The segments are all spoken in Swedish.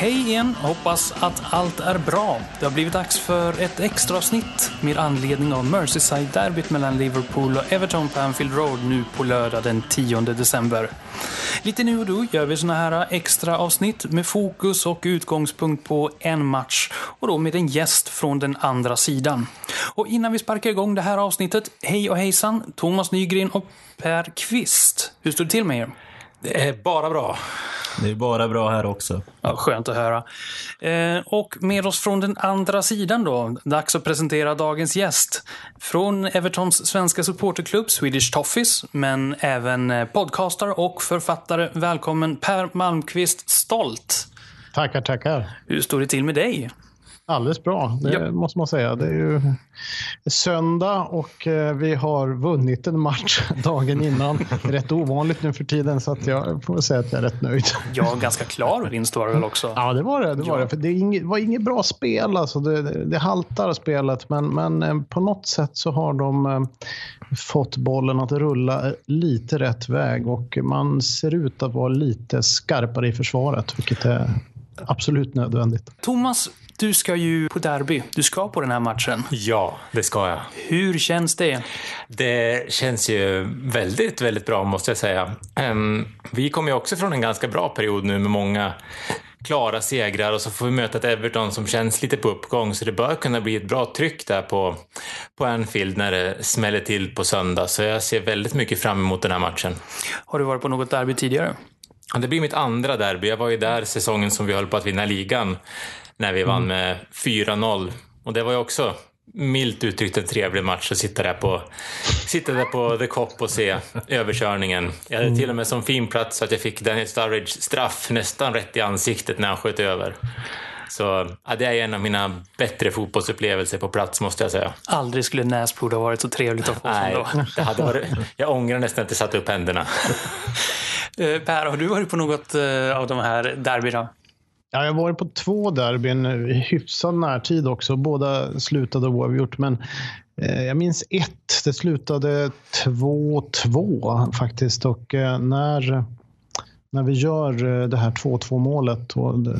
Hej igen! Hoppas att allt är bra. Det har blivit dags för ett extra avsnitt med anledning av Merseyside-derbyt mellan Liverpool och Everton på Anfield Road nu på lördag den 10 december. Lite nu och då gör vi såna här extra avsnitt med fokus och utgångspunkt på en match och då med en gäst från den andra sidan. Och innan vi sparkar igång det här avsnittet, hej och hejsan, Thomas Nygren och Per Kvist. Hur står det till med er? Det är bara bra. Det är bara bra här också. Ja, skönt att höra. Eh, och med oss från den andra sidan då, dags att presentera dagens gäst. Från Evertons svenska supporterklubb Swedish Toffees, men även eh, podcaster och författare. Välkommen Per Malmqvist Stolt. Tackar, tackar. Hur står det till med dig? Alldeles bra, det ja. måste man säga. Det är ju söndag och eh, vi har vunnit en match dagen innan. Rätt ovanligt nu för tiden så att jag får säga att jag är rätt nöjd. Ja, ganska klar vinst var det väl också? Ja, det var det. Det var, ja. det. För det inget, var inget bra spel. Alltså. Det, det, det haltar spelet, men, men eh, på något sätt så har de eh, fått bollen att rulla lite rätt väg och man ser ut att vara lite skarpare i försvaret, vilket är absolut nödvändigt. Thomas, du ska ju på derby. Du ska på den här matchen. Ja, det ska jag. Hur känns det? Det känns ju väldigt, väldigt bra måste jag säga. Um, vi kommer ju också från en ganska bra period nu med många klara segrar och så får vi möta ett Everton som känns lite på uppgång så det bör kunna bli ett bra tryck där på, på Anfield när det smäller till på söndag. Så jag ser väldigt mycket fram emot den här matchen. Har du varit på något derby tidigare? Det blir mitt andra derby. Jag var ju där säsongen som vi höll på att vinna ligan när vi vann mm. med 4-0. Och det var ju också milt uttryckt en trevlig match att sitta där på, sitta där på The Cop och se överkörningen. Jag hade mm. till och med som fin plats att jag fick Daniel Sturridge straff nästan rätt i ansiktet när han sköt över. Så ja, det är en av mina bättre fotbollsupplevelser på plats måste jag säga. Aldrig skulle näsblod ha varit så trevligt att få Nej, som då. Det hade varit, jag ångrar nästan att jag satte upp händerna. Eh, per, har du varit på något eh, av de här derbyna? Ja, jag har varit på två derbyn eh, i hyfsad närtid också. Båda slutade oavgjort, men eh, jag minns ett. Det slutade 2-2 faktiskt och eh, när när vi gör eh, det här 2-2 målet, och det,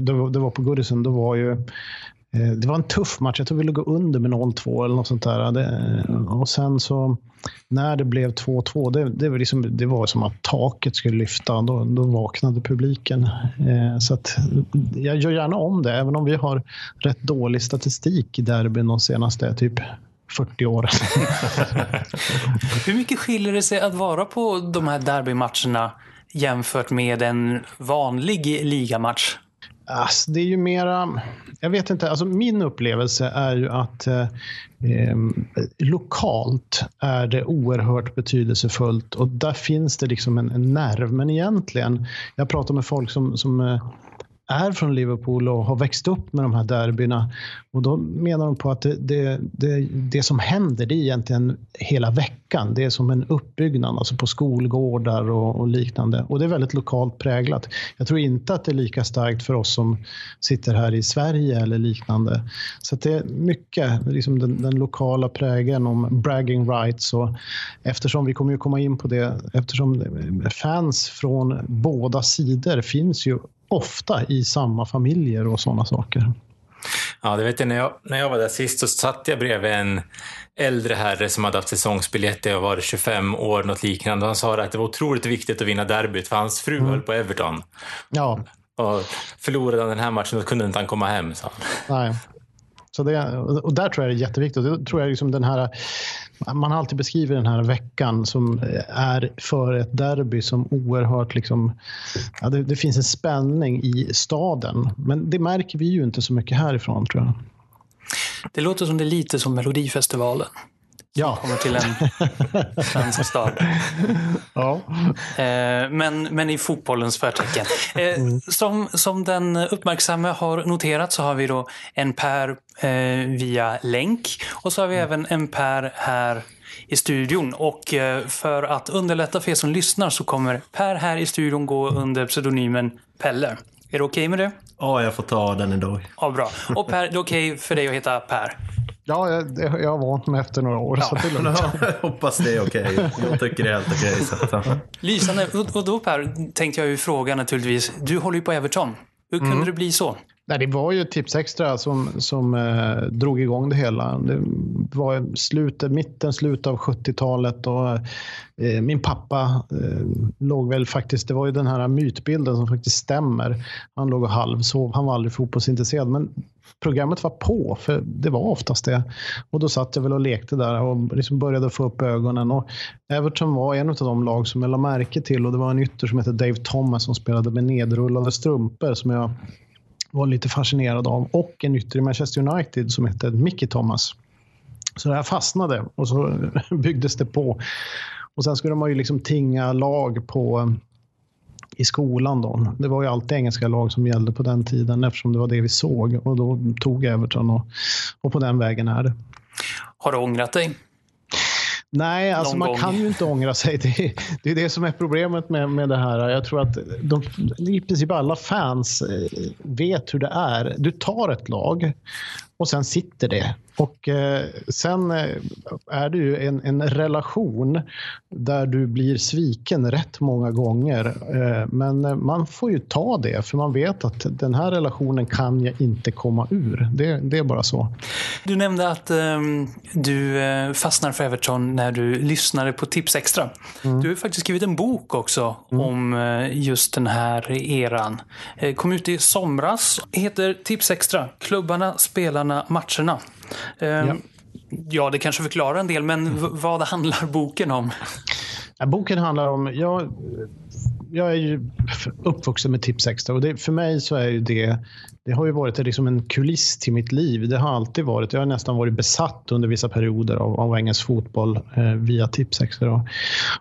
det, det, var på Goodison, då var ju det var en tuff match. Jag tror vi låg under med 0-2 eller något sånt där. Det, och sen så när det blev 2-2, det, det, var liksom, det var som att taket skulle lyfta. Då, då vaknade publiken. Eh, så att jag gör gärna om det, även om vi har rätt dålig statistik i derbyn de senaste typ 40 åren. Hur mycket skiljer det sig att vara på de här derbymatcherna jämfört med en vanlig ligamatch? Alltså, det är ju mera, jag vet inte, alltså min upplevelse är ju att eh, ehm, lokalt är det oerhört betydelsefullt och där finns det liksom en, en nerv. Men egentligen, jag pratar med folk som, som eh, är från Liverpool och har växt upp med de här derbyna. Och då menar de på att det, det, det, det, som händer det är egentligen hela veckan. Det är som en uppbyggnad, alltså på skolgårdar och, och, liknande. Och det är väldigt lokalt präglat. Jag tror inte att det är lika starkt för oss som sitter här i Sverige eller liknande. Så det är mycket liksom den, den, lokala prägen om bragging rights. Och eftersom vi kommer ju komma in på det, eftersom fans från båda sidor finns ju ofta i samma familjer och sådana saker. Ja, det vet jag. När, jag. när jag var där sist så satt jag bredvid en äldre herre som hade haft säsongsbiljett och varit 25 år, något liknande. Han sa att det var otroligt viktigt att vinna derbyt för hans fru mm. höll på Everton. Ja. Och förlorade han den här matchen då kunde inte han komma hem, sa han. Nej. Så det, och där tror jag det är jätteviktigt. Det tror jag liksom den här, man har alltid beskrivit den här veckan som är för ett derby som oerhört... Liksom, ja, det, det finns en spänning i staden. Men det märker vi ju inte så mycket härifrån tror jag. Det låter som det är lite som Melodifestivalen ja. kommer till en svensk stad. Ja. Eh, men, men i fotbollens förtecken. Eh, mm. Som, som den uppmärksamme har noterat så har vi då en Per eh, via länk och så har vi mm. även en Per här i studion. Och för att underlätta för er som lyssnar så kommer Per här i studion gå under pseudonymen Pelle. Är det okej okay med det? Ja, jag får ta den idag. Ja, bra. Och Per, det är okej okay för dig att heta Per? Ja, jag, jag har vant mig efter några år. Ja. Så det är lugnt. hoppas det är okej. Okay. Jag tycker det är helt okej. Okay, Lysande. Och då Per, tänkte jag ju fråga naturligtvis. Du håller ju på Everton. Hur kunde mm. det bli så? Nej, det var ju Tips Extra som, som eh, drog igång det hela. Det var slutet, mitten, slutet av 70-talet och eh, min pappa eh, låg väl faktiskt, det var ju den här mytbilden som faktiskt stämmer. Han låg och halvsov, han var aldrig fotbollsintresserad. Men programmet var på, för det var oftast det. Och då satt jag väl och lekte där och liksom började få upp ögonen. Och Everton var en av de lag som jag lade märke till och det var en ytter som hette Dave Thomas som spelade med nedrullade strumpor som jag var lite fascinerad av. Och en ytter i Manchester United som hette Mickey Thomas. Så det här fastnade och så byggdes det på. Och sen skulle man ju liksom tinga lag på eh, i skolan. Då. Det var ju alltid engelska lag som gällde på den tiden eftersom det var det vi såg. Och då tog Everton och, och på den vägen är det. Har du ångrat dig? Nej, alltså man gång. kan ju inte ångra sig. Det är, det är det som är problemet med, med det här. Jag tror att de, i princip alla fans eh, vet hur det är. Du tar ett lag och sen sitter det. Och eh, sen eh, är det ju en, en, relation där du blir sviken rätt många gånger. Eh, men man får ju ta det för man vet att den här relationen kan jag inte komma ur. Det, det är bara så. Du nämnde att ehm, du fastnar för Everton när du lyssnade på Tips Extra. Mm. Du har faktiskt skrivit en bok också mm. om just den här eran. Kom ut i somras. Heter Tips Extra. Klubbarna, spelarna, matcherna. Ehm, ja. ja, det kanske förklarar en del, men vad handlar boken om? Boken handlar om... Jag, jag är ju uppvuxen med Tips Extra och det, för mig så är ju det det har ju varit liksom en kuliss till mitt liv. Det har alltid varit. Jag har nästan varit besatt under vissa perioder av, av engelsk fotboll eh, via Tipsextra.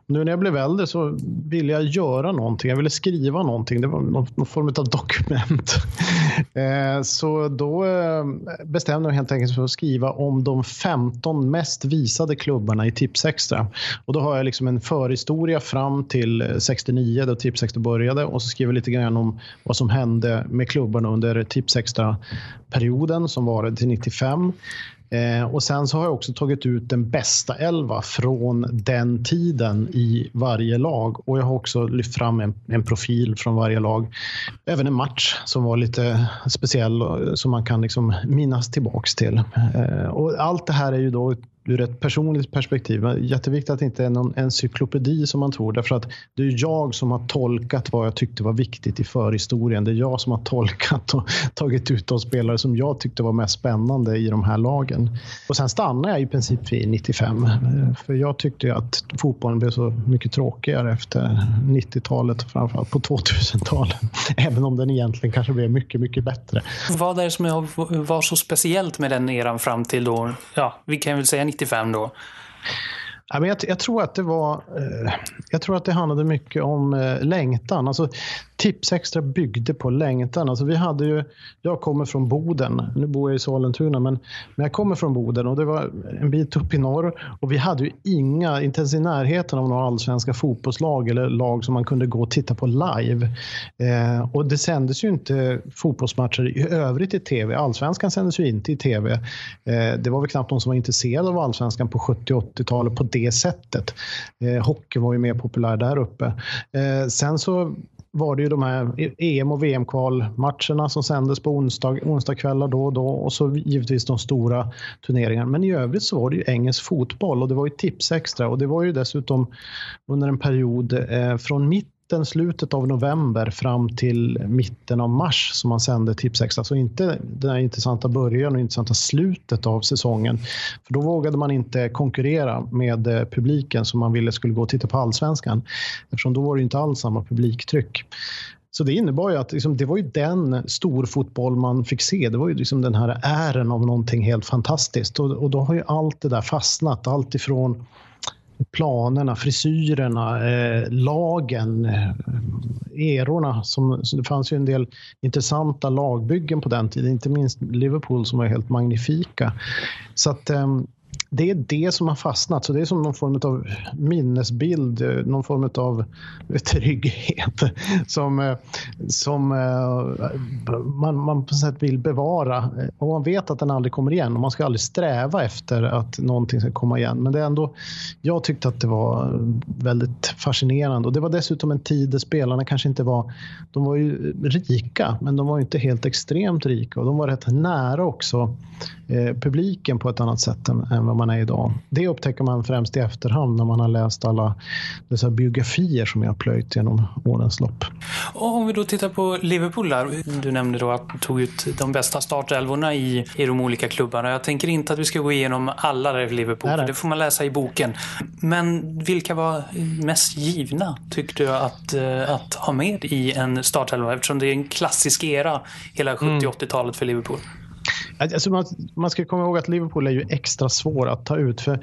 Nu när jag blev äldre så ville jag göra någonting. Jag ville skriva någonting. Det var någon, någon form av dokument. eh, så då eh, bestämde jag mig helt enkelt för att skriva om de 15 mest visade klubbarna i Tipsextra. Och då har jag liksom en förhistoria fram till eh, 69 då Tipsextra började och så skriver jag lite grann om vad som hände med klubbarna under Tipsextra-perioden som varade till 95. Eh, och sen så har jag också tagit ut den bästa elva från den tiden i varje lag. Och jag har också lyft fram en, en profil från varje lag. Även en match som var lite speciell eh, som man kan liksom minnas tillbaks till. Eh, och allt det här är ju då ur ett personligt perspektiv. Jätteviktigt att det inte är någon encyklopedi som man tror. Därför att det är jag som har tolkat vad jag tyckte var viktigt i förhistorien. Det är jag som har tolkat och tagit ut de spelare som jag tyckte var mest spännande i de här lagen. Och sen stannar jag i princip vid 95. För jag tyckte att fotbollen blev så mycket tråkigare efter 90-talet och framförallt på 2000-talet. Även om den egentligen kanske blev mycket, mycket bättre. Vad är det som var så speciellt med den eran fram till då, ja, vi kan väl säga 95 då? Ja, men jag, jag, tror att det var, eh, jag tror att det handlade mycket om eh, längtan. Alltså, Tips Extra byggde på längtan. Alltså, vi hade ju, jag kommer från Boden, nu bor jag i Sollentuna, men, men jag kommer från Boden och det var en bit upp i norr. Och vi hade ju inga, inte ens i närheten av några allsvenska fotbollslag eller lag som man kunde gå och titta på live. Eh, och det sändes ju inte fotbollsmatcher i övrigt i tv. Allsvenskan sändes ju inte i tv. Eh, det var väl knappt någon som var intresserad av allsvenskan på 70 80-talet på det sättet. Eh, hockey var ju mer populär där uppe. Eh, sen så var det ju de här EM och VM-kvalmatcherna som sändes på onsdag, onsdagskvällar då och då och så givetvis de stora turneringarna. Men i övrigt så var det ju engelsk fotboll och det var ju tips extra och det var ju dessutom under en period eh, från mitt mitten, slutet av november fram till mitten av mars som man sände Tipsextra. Så inte den här intressanta början och intressanta slutet av säsongen. För då vågade man inte konkurrera med eh, publiken som man ville skulle gå och titta på allsvenskan. Eftersom då var det inte alls samma publiktryck. Så det innebar ju att liksom, det var ju den storfotboll man fick se. Det var ju liksom den här ären av någonting helt fantastiskt. Och, och då har ju allt det där fastnat. Allt ifrån planerna, frisyrerna, eh, lagen, eh, erorna. Som, det fanns ju en del intressanta lagbyggen på den tiden, inte minst Liverpool som var helt magnifika. Så att, eh, det är det som har fastnat. Så det är som någon form av minnesbild, eh, någon form av eh, trygghet som, eh, som man, man på sätt vill bevara. Och man vet att den aldrig kommer igen och man ska aldrig sträva efter att någonting ska komma igen. Men det är ändå, jag tyckte att det var väldigt fascinerande och det var dessutom en tid där spelarna kanske inte var, de var ju rika men de var inte helt extremt rika och de var rätt nära också eh, publiken på ett annat sätt än, än vad man är idag. Det upptäcker man främst i efterhand när man har läst alla dessa biografier som jag har plöjt genom årens lopp. Och om vi då tittar på Liverpool där. Du nämnde då att du tog ut de bästa startelvorna i, i de olika klubbarna. Jag tänker inte att vi ska gå igenom alla där i Liverpool, nej, nej. det får man läsa i boken. Men vilka var mest givna, tyckte du, att, eh, att ha med i en startelva? Eftersom det är en klassisk era, hela 70-80-talet mm. för Liverpool. Alltså man, man ska komma ihåg att Liverpool är ju extra svår att ta ut. För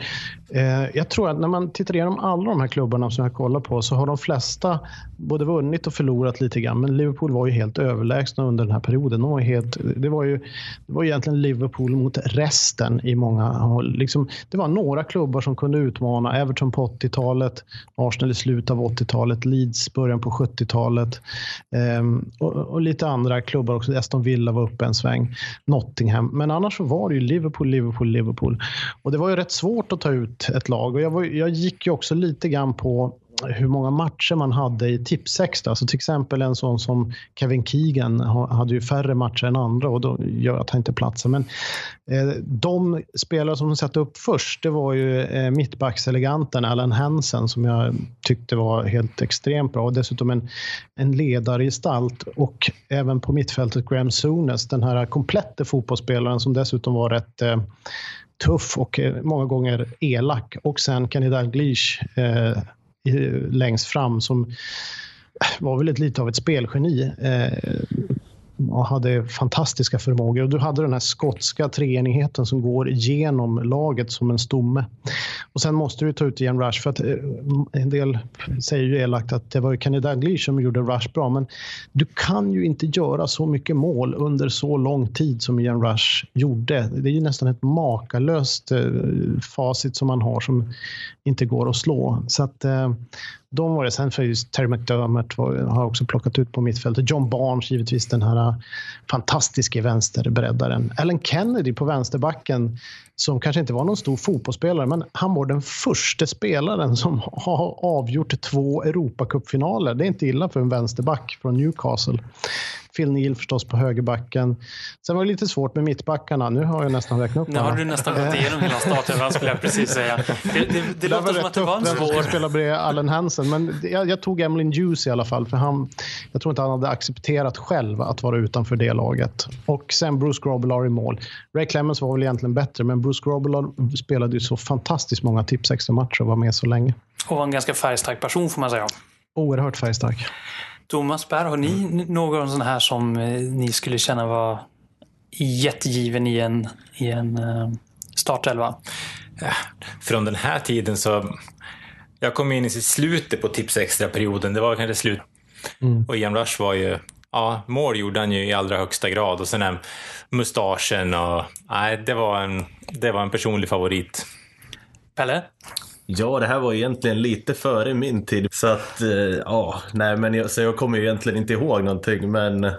eh, Jag tror att när man tittar igenom alla de här klubbarna som jag kollar på så har de flesta både vunnit och förlorat lite grann. Men Liverpool var ju helt överlägsna under den här perioden. De var helt, det, var ju, det var egentligen Liverpool mot resten i många håll. Liksom, det var några klubbar som kunde utmana. Everton på 80-talet, Arsenal i slutet av 80-talet, Leeds början på 70-talet eh, och, och, lite andra klubbar också. Aston Villa var uppe en sväng. Nottingham. Men annars så var det ju Liverpool, Liverpool, Liverpool. Och det var ju rätt svårt att ta ut ett lag. Och jag, var, jag gick ju också lite grann på hur många matcher man hade i tipsextra. Alltså till exempel en sån som Kevin Keegan hade ju färre matcher än andra och då gör att han inte platsar. Men eh, de spelare som de satte upp först, det var ju eh, mittbackseleganten Allen Hansen som jag tyckte var helt extremt bra och dessutom en, en ledargestalt och även på mittfältet Graham Souness, den här komplette fotbollsspelaren som dessutom var rätt eh, tuff och eh, många gånger elak. Och sen Kenny Dalglish eh, längst fram som var väl lite av ett spelgeni. Eh, och hade fantastiska förmågor. Och du hade den här skotska treenigheten som går genom laget som en stomme. Och sen måste du ta ut Ian Rush för att eh, en del säger ju elakt att det var Kenny Dalglish som gjorde Rush bra. Men du kan ju inte göra så mycket mål under så lång tid som Ian Rush gjorde. Det är ju nästan ett makalöst eh, facit som man har som inte går att slå. Så att eh, de var det. Sen för just Terry McDermott var, har också plockat ut på mittfältet. John Barnes givetvis den här äh, fantastiske fantastiska vänsterbreddaren. Ellen Kennedy på vänsterbacken som kanske inte var någon stor fotbollsspelare men han var den första spelaren som har avgjort två Europacupfinaler. Det är inte illa för en vänsterback från Newcastle. Phil Neal förstås på högerbacken. Sen var det lite svårt med mittbackarna. Nu har jag nästan räknat upp Nu har du nästan gått igenom hela starten, skulle jag precis säga. Det, det, det låter som att det var en svår... Jag spela bredvid Allen Hansen, men jag, jag tog Emlyn Hughes i alla fall. För han, jag tror inte han hade accepterat själv att vara utanför det laget. Och sen Bruce Grobbelaar i mål. Ray Clemens var väl egentligen bättre, men Bruce Grobbelaar spelade ju så fantastiskt många tips extra matcher och var med så länge. Och var en ganska färgstark person får man säga. Oerhört färgstark. Thomas Berg, har ni någon sån här som eh, ni skulle känna var jättegiven i en, i en eh, startelva? Från den här tiden så... Jag kom in i slutet på tips extra-perioden. Det var kanske slut. Mm. Och Ian Rush var ju... Ja, mål gjorde han ju i allra högsta grad. Och sen den mustaschen och... Nej, det var en, det var en personlig favorit. Pelle? Ja, det här var egentligen lite före min tid. Så att, eh, ja, nej men jag, så jag kommer egentligen inte ihåg någonting. Men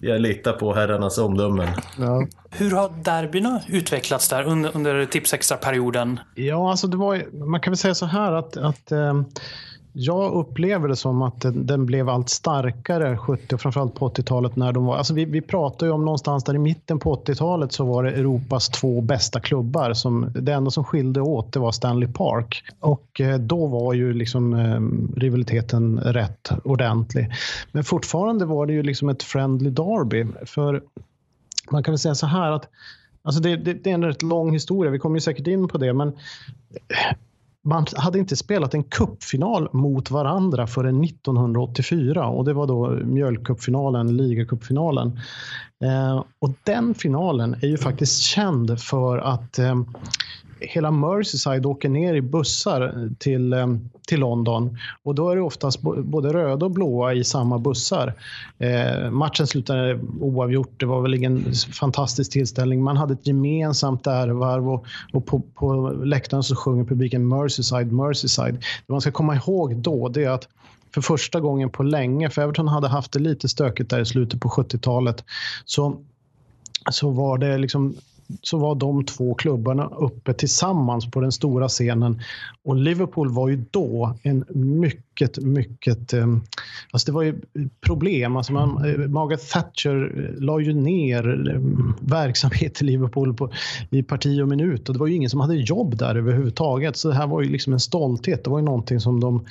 jag litar på herrarnas omdömen. Ja. Hur har derbyna utvecklats där under, under Tipsextra-perioden? Ja, alltså det var, man kan väl säga så här att, att eh, jag upplever det som att den, blev allt starkare 70 och framförallt på 80-talet när de var, alltså vi, vi pratar ju om någonstans där i mitten på 80-talet så var det Europas två bästa klubbar. Som, det enda som skilde åt det var Stanley Park och eh, då var ju liksom eh, rivaliteten rätt ordentlig. Men fortfarande var det ju liksom ett friendly derby för man kan väl säga så här att Alltså det, det, det, är en rätt lång historia, vi kommer ju säkert in på det, men man hade inte spelat en kuppfinal mot varandra förrän 1984 och det var då mjölkcupfinalen, ligacupfinalen. Eh, och den finalen är ju faktiskt känd för att eh, hela Merseyside åker ner i bussar till, eh, till London. Och då är det oftast både röda och blåa i samma bussar. Eh, matchen slutade oavgjort. Det var väl ingen fantastisk tillställning. Man hade ett gemensamt ärevarv och, och på, på läktaren så sjunger publiken Merseyside, Merseyside. Det man ska komma ihåg då det är att för första gången på länge, för Everton hade haft det lite stökigt där i slutet på 70-talet, så, så var det liksom så var de två klubbarna uppe tillsammans på den stora scenen. Och Liverpool var ju då en mycket, mycket... Eh, alltså det var ju problem. Alltså man, eh, Margaret Thatcher eh, la ju ner ehm, verksamhet i Liverpool på, i parti och minut och det var ju ingen som hade jobb där överhuvudtaget. Så det här var ju liksom en stolthet. Det var ju någonting som de,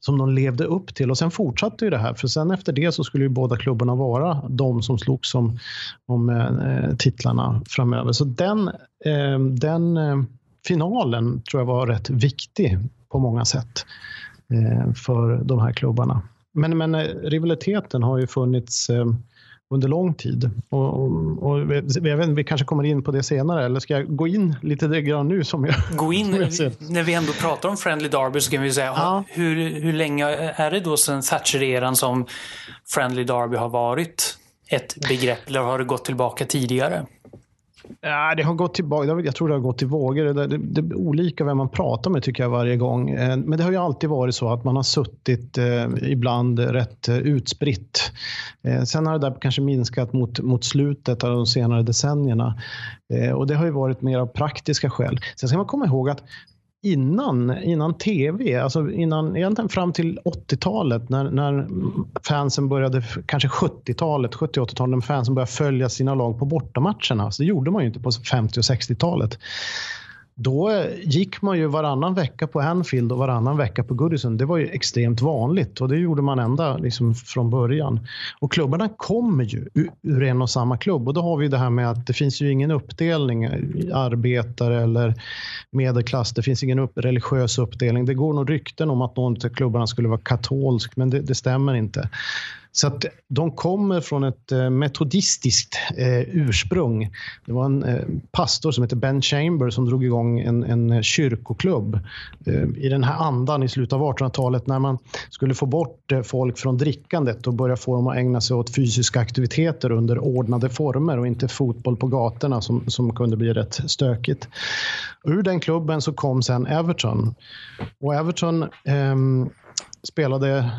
som de levde upp till. Och sen fortsatte ju det här, för sen efter det så skulle ju båda klubbarna vara de som slogs om, om eh, titlarna framöver. Så den, eh, den eh, finalen tror jag var rätt viktig på många sätt för de här klubbarna. Men, men eh, rivaliteten har ju funnits eh, under lång tid. Och, och, och vi, vi kanske kommer in på det senare, eller ska jag gå in lite grann nu? Som jag, gå in, när vi ändå pratar om Friendly Derby så kan vi säga, ja. hur, hur länge är det då sedan Thatcher-eran som Friendly Derby har varit ett begrepp, eller har det gått tillbaka tidigare? Ja, det har gått tillbaka. Jag tror det har gått i vågor. Det, det, det är olika vem man pratar med tycker jag varje gång. Eh, men det har ju alltid varit så att man har suttit eh, ibland rätt eh, utspritt. Eh, sen har det där kanske minskat mot, mot slutet av de senare decennierna. Eh, och det har ju varit mer av praktiska skäl. Sen ska man komma ihåg att innan, innan tv, alltså innan, egentligen fram till 80-talet när, när fansen började, kanske 70-talet, 70-80-talet, när fansen började följa sina lag på bortamatcherna. Så det gjorde man ju inte på 50 och 60-talet. Då gick man ju varannan vecka på Anfield och varannan vecka på Goodison. Det var ju extremt vanligt och det gjorde man ända liksom från början. Och klubbarna kommer ju ur en och samma klubb och då har vi det här med att det finns ju ingen uppdelning arbetare eller medelklass. Det finns ingen upp, religiös uppdelning. Det går nog rykten om att någon av klubbarna skulle vara katolsk, men det, det stämmer inte. Så att de kommer från ett eh, metodistiskt eh, ursprung. Det var en eh, pastor som hette Ben Chamber som drog igång en, en kyrkoklubb eh, i den här andan i slutet av 1800-talet när man skulle få bort eh, folk från drickandet och börja få dem att ägna sig åt fysiska aktiviteter under ordnade former och inte fotboll på gatorna som, som kunde bli rätt stökigt. ur den klubben så kom sen Everton. Och Everton ehm, spelade,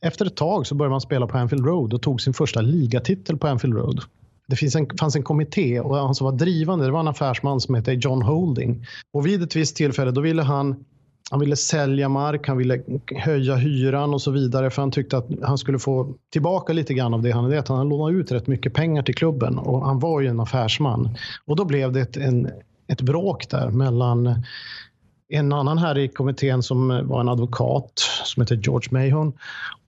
efter ett tag så började man spela på Anfield Road och tog sin första ligatitel på Anfield Road. Det finns en, fanns en kommitté och han som var drivande det var en affärsman som hette John Holding. Och vid ett visst tillfälle då ville han han ville sälja mark, han ville höja hyran och så vidare för han tyckte att han skulle få tillbaka lite grann av det han hade Han hade lånat ut rätt mycket pengar till klubben och han var ju en affärsman. Och då blev det ett, en, ett bråk där mellan en annan här i kommittén som eh, var en advokat som heter George Mahon.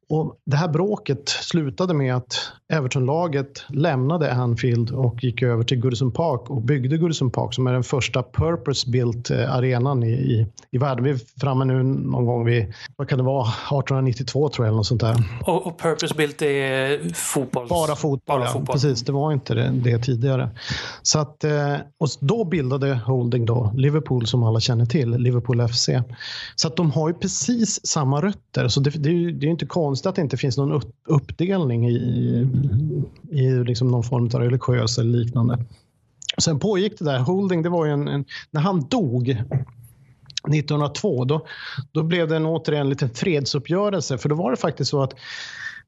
Och det här bråket slutade med att Everton-laget lämnade Anfield och gick över till Goodison Park och byggde Goodison Park som är den första purpose-built eh, arenan i, i, i världen. Vi är framme nu någon gång vid, vad kan det vara, 1892 tror jag eller något sånt där. Och, och purpose-built är fotboll? Bara fotboll, Bara ja. fotboll. Precis, det var inte det, det tidigare. Så att, eh, och då bildade Holding då Liverpool som alla känner till, Liverpool FC. Så att de har ju precis samma rötter, så det, det, det är inte konstigt att det inte finns någon uppdelning i, i liksom någon form av religiös eller liknande. Sen pågick det där. Holding, det var ju en, en när han dog 1902, då, då blev det en, återigen en liten fredsuppgörelse. För då var det faktiskt så att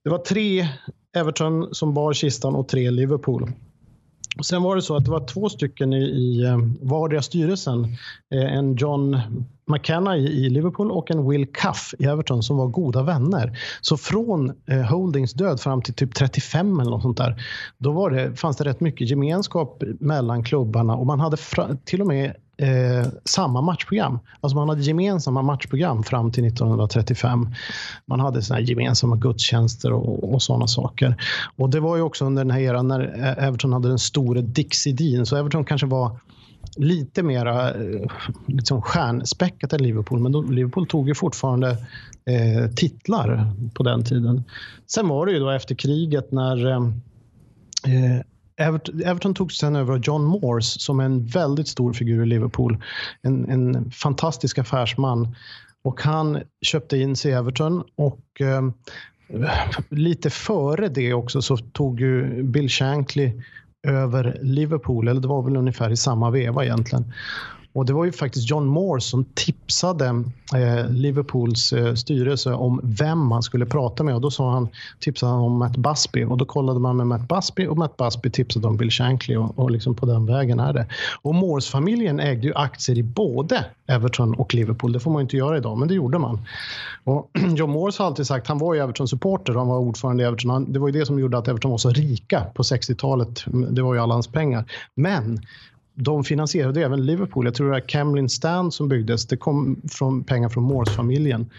det var tre Everton som bar kistan och tre Liverpool. Sen var det så att det var två stycken i, i eh, vardera styrelsen. Eh, en John McKenna i, Liverpool och en Will Cuff i Everton som var goda vänner. Så från eh, Holdings död fram till typ 35 eller något sånt där, då var det, fanns det rätt mycket gemenskap mellan klubbarna och man hade till och med eh, samma matchprogram. Alltså man hade gemensamma matchprogram fram till 1935. Man hade såna gemensamma gudstjänster och, och sådana saker. Och det var ju också under den här eran när Everton hade den store Dixie Dean. Så Everton kanske var lite mera eh, liksom stjärnspäckat än Liverpool. Men då, Liverpool tog ju fortfarande eh, titlar på den tiden. Sen var det ju då efter kriget när eh, eh Everton, Everton tog sen över av John Morse som är en väldigt stor figur i Liverpool. En, en fantastisk affärsman. Och han köpte in sig i Everton och eh, lite före det också så tog ju Bill Shankly över Liverpool, eller det var väl ungefär i samma veva egentligen. Och det var ju faktiskt John Moore som tipsade eh, Liverpools eh, styrelse om vem man skulle prata med. Och då sa han, tipsade han om Matt Busby och då kollade man med Matt Busby och Matt Busby tipsade om Bill Shankly och, och liksom på den vägen är det. Och Moores-familjen ägde ju aktier i både Everton och Liverpool. Det får man inte göra idag, men det gjorde man. Och John Moores har alltid sagt, han var ju Everton-supporter och han var ordförande i Everton. Han, det var ju det som gjorde att Everton var så rika på 60-talet. Det var ju alla hans pengar. Men de finansierade även Liverpool. Jag tror det var Camlin Stand som byggdes. Det kom från pengar från Morse-familjen.